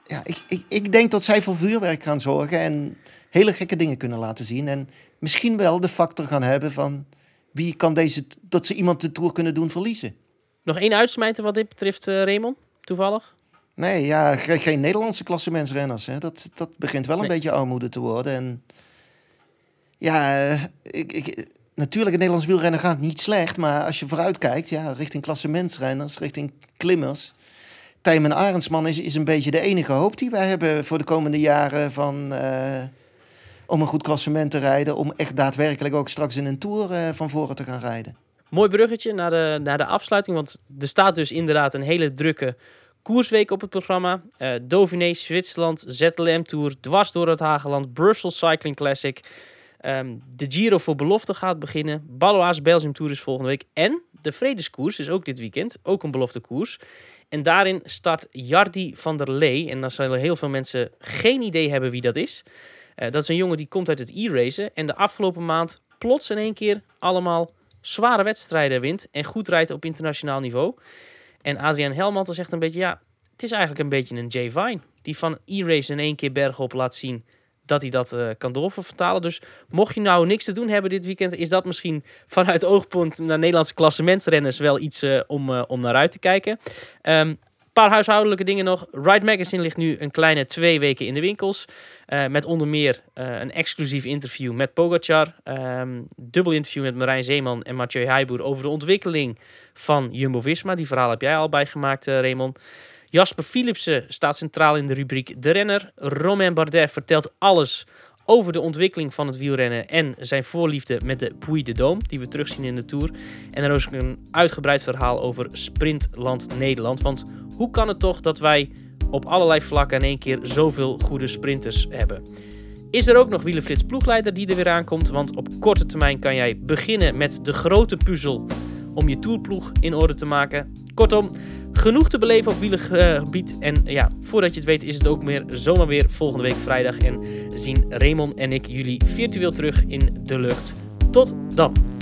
ja ik, ik, ik denk dat zij voor vuurwerk gaan zorgen en hele gekke dingen kunnen laten zien. En misschien wel de factor gaan hebben van wie kan deze, dat ze iemand de Tour kunnen doen verliezen. Nog één uitsmijter wat dit betreft, Raymond, toevallig? Nee, ja, geen, Nederlandse klassementsrenners. Hè. Dat, dat begint wel een nee. beetje armoede te worden. En ja, ik, ik, natuurlijk, het Nederlands wielrennen gaat niet slecht. Maar als je vooruit kijkt, ja, richting klassementsrenners, richting klimmers. Tijmen Arendsman is, is een beetje de enige hoop die wij hebben voor de komende jaren van, uh, om een goed klassement te rijden. Om echt daadwerkelijk ook straks in een Tour uh, van voren te gaan rijden. Mooi bruggetje naar de, naar de afsluiting, want er staat dus inderdaad een hele drukke koersweek op het programma. Uh, Zwitserland, ZLM Tour, dwars door het Hageland, Brussels Cycling Classic. Um, de Giro voor belofte gaat beginnen. Baloise Belgium Tour is volgende week. En de Vredeskoers is ook dit weekend. Ook een belofte koers. En daarin start Jardi van der Lee. En dan zullen heel veel mensen geen idee hebben wie dat is. Uh, dat is een jongen die komt uit het e-racen. En de afgelopen maand plots in één keer allemaal zware wedstrijden wint. En goed rijdt op internationaal niveau. En Adriaan Helmantel zegt een beetje, ja, het is eigenlijk een beetje een Jay Vine. Die van e-race in één keer bergop laat zien dat hij dat uh, kan doorvertalen. Dus mocht je nou niks te doen hebben dit weekend, is dat misschien vanuit oogpunt naar Nederlandse klassementsrenners wel iets uh, om, uh, om naar uit te kijken. Um, paar huishoudelijke dingen nog. Ride Magazine ligt nu een kleine twee weken in de winkels. Uh, met onder meer uh, een exclusief interview met Pogacar. Um, dubbel interview met Marijn Zeeman en Mathieu Heijboer over de ontwikkeling van Jumbo-Visma. Die verhaal heb jij al bijgemaakt, uh, Raymond. Jasper Philipsen staat centraal in de rubriek De Renner. Romain Bardet vertelt alles over de ontwikkeling van het wielrennen en zijn voorliefde met de Puy de Dôme, die we terugzien in de Tour. En er is ook een uitgebreid verhaal over Sprintland Nederland. Want hoe kan het toch dat wij op allerlei vlakken in één keer zoveel goede sprinters hebben? Is er ook nog Wielenflits ploegleider die er weer aankomt? Want op korte termijn kan jij beginnen met de grote puzzel om je tourploeg in orde te maken. Kortom, genoeg te beleven op wielengebied. En ja, voordat je het weet is het ook meer zomaar weer volgende week vrijdag. En zien Raymond en ik jullie virtueel terug in de lucht. Tot dan!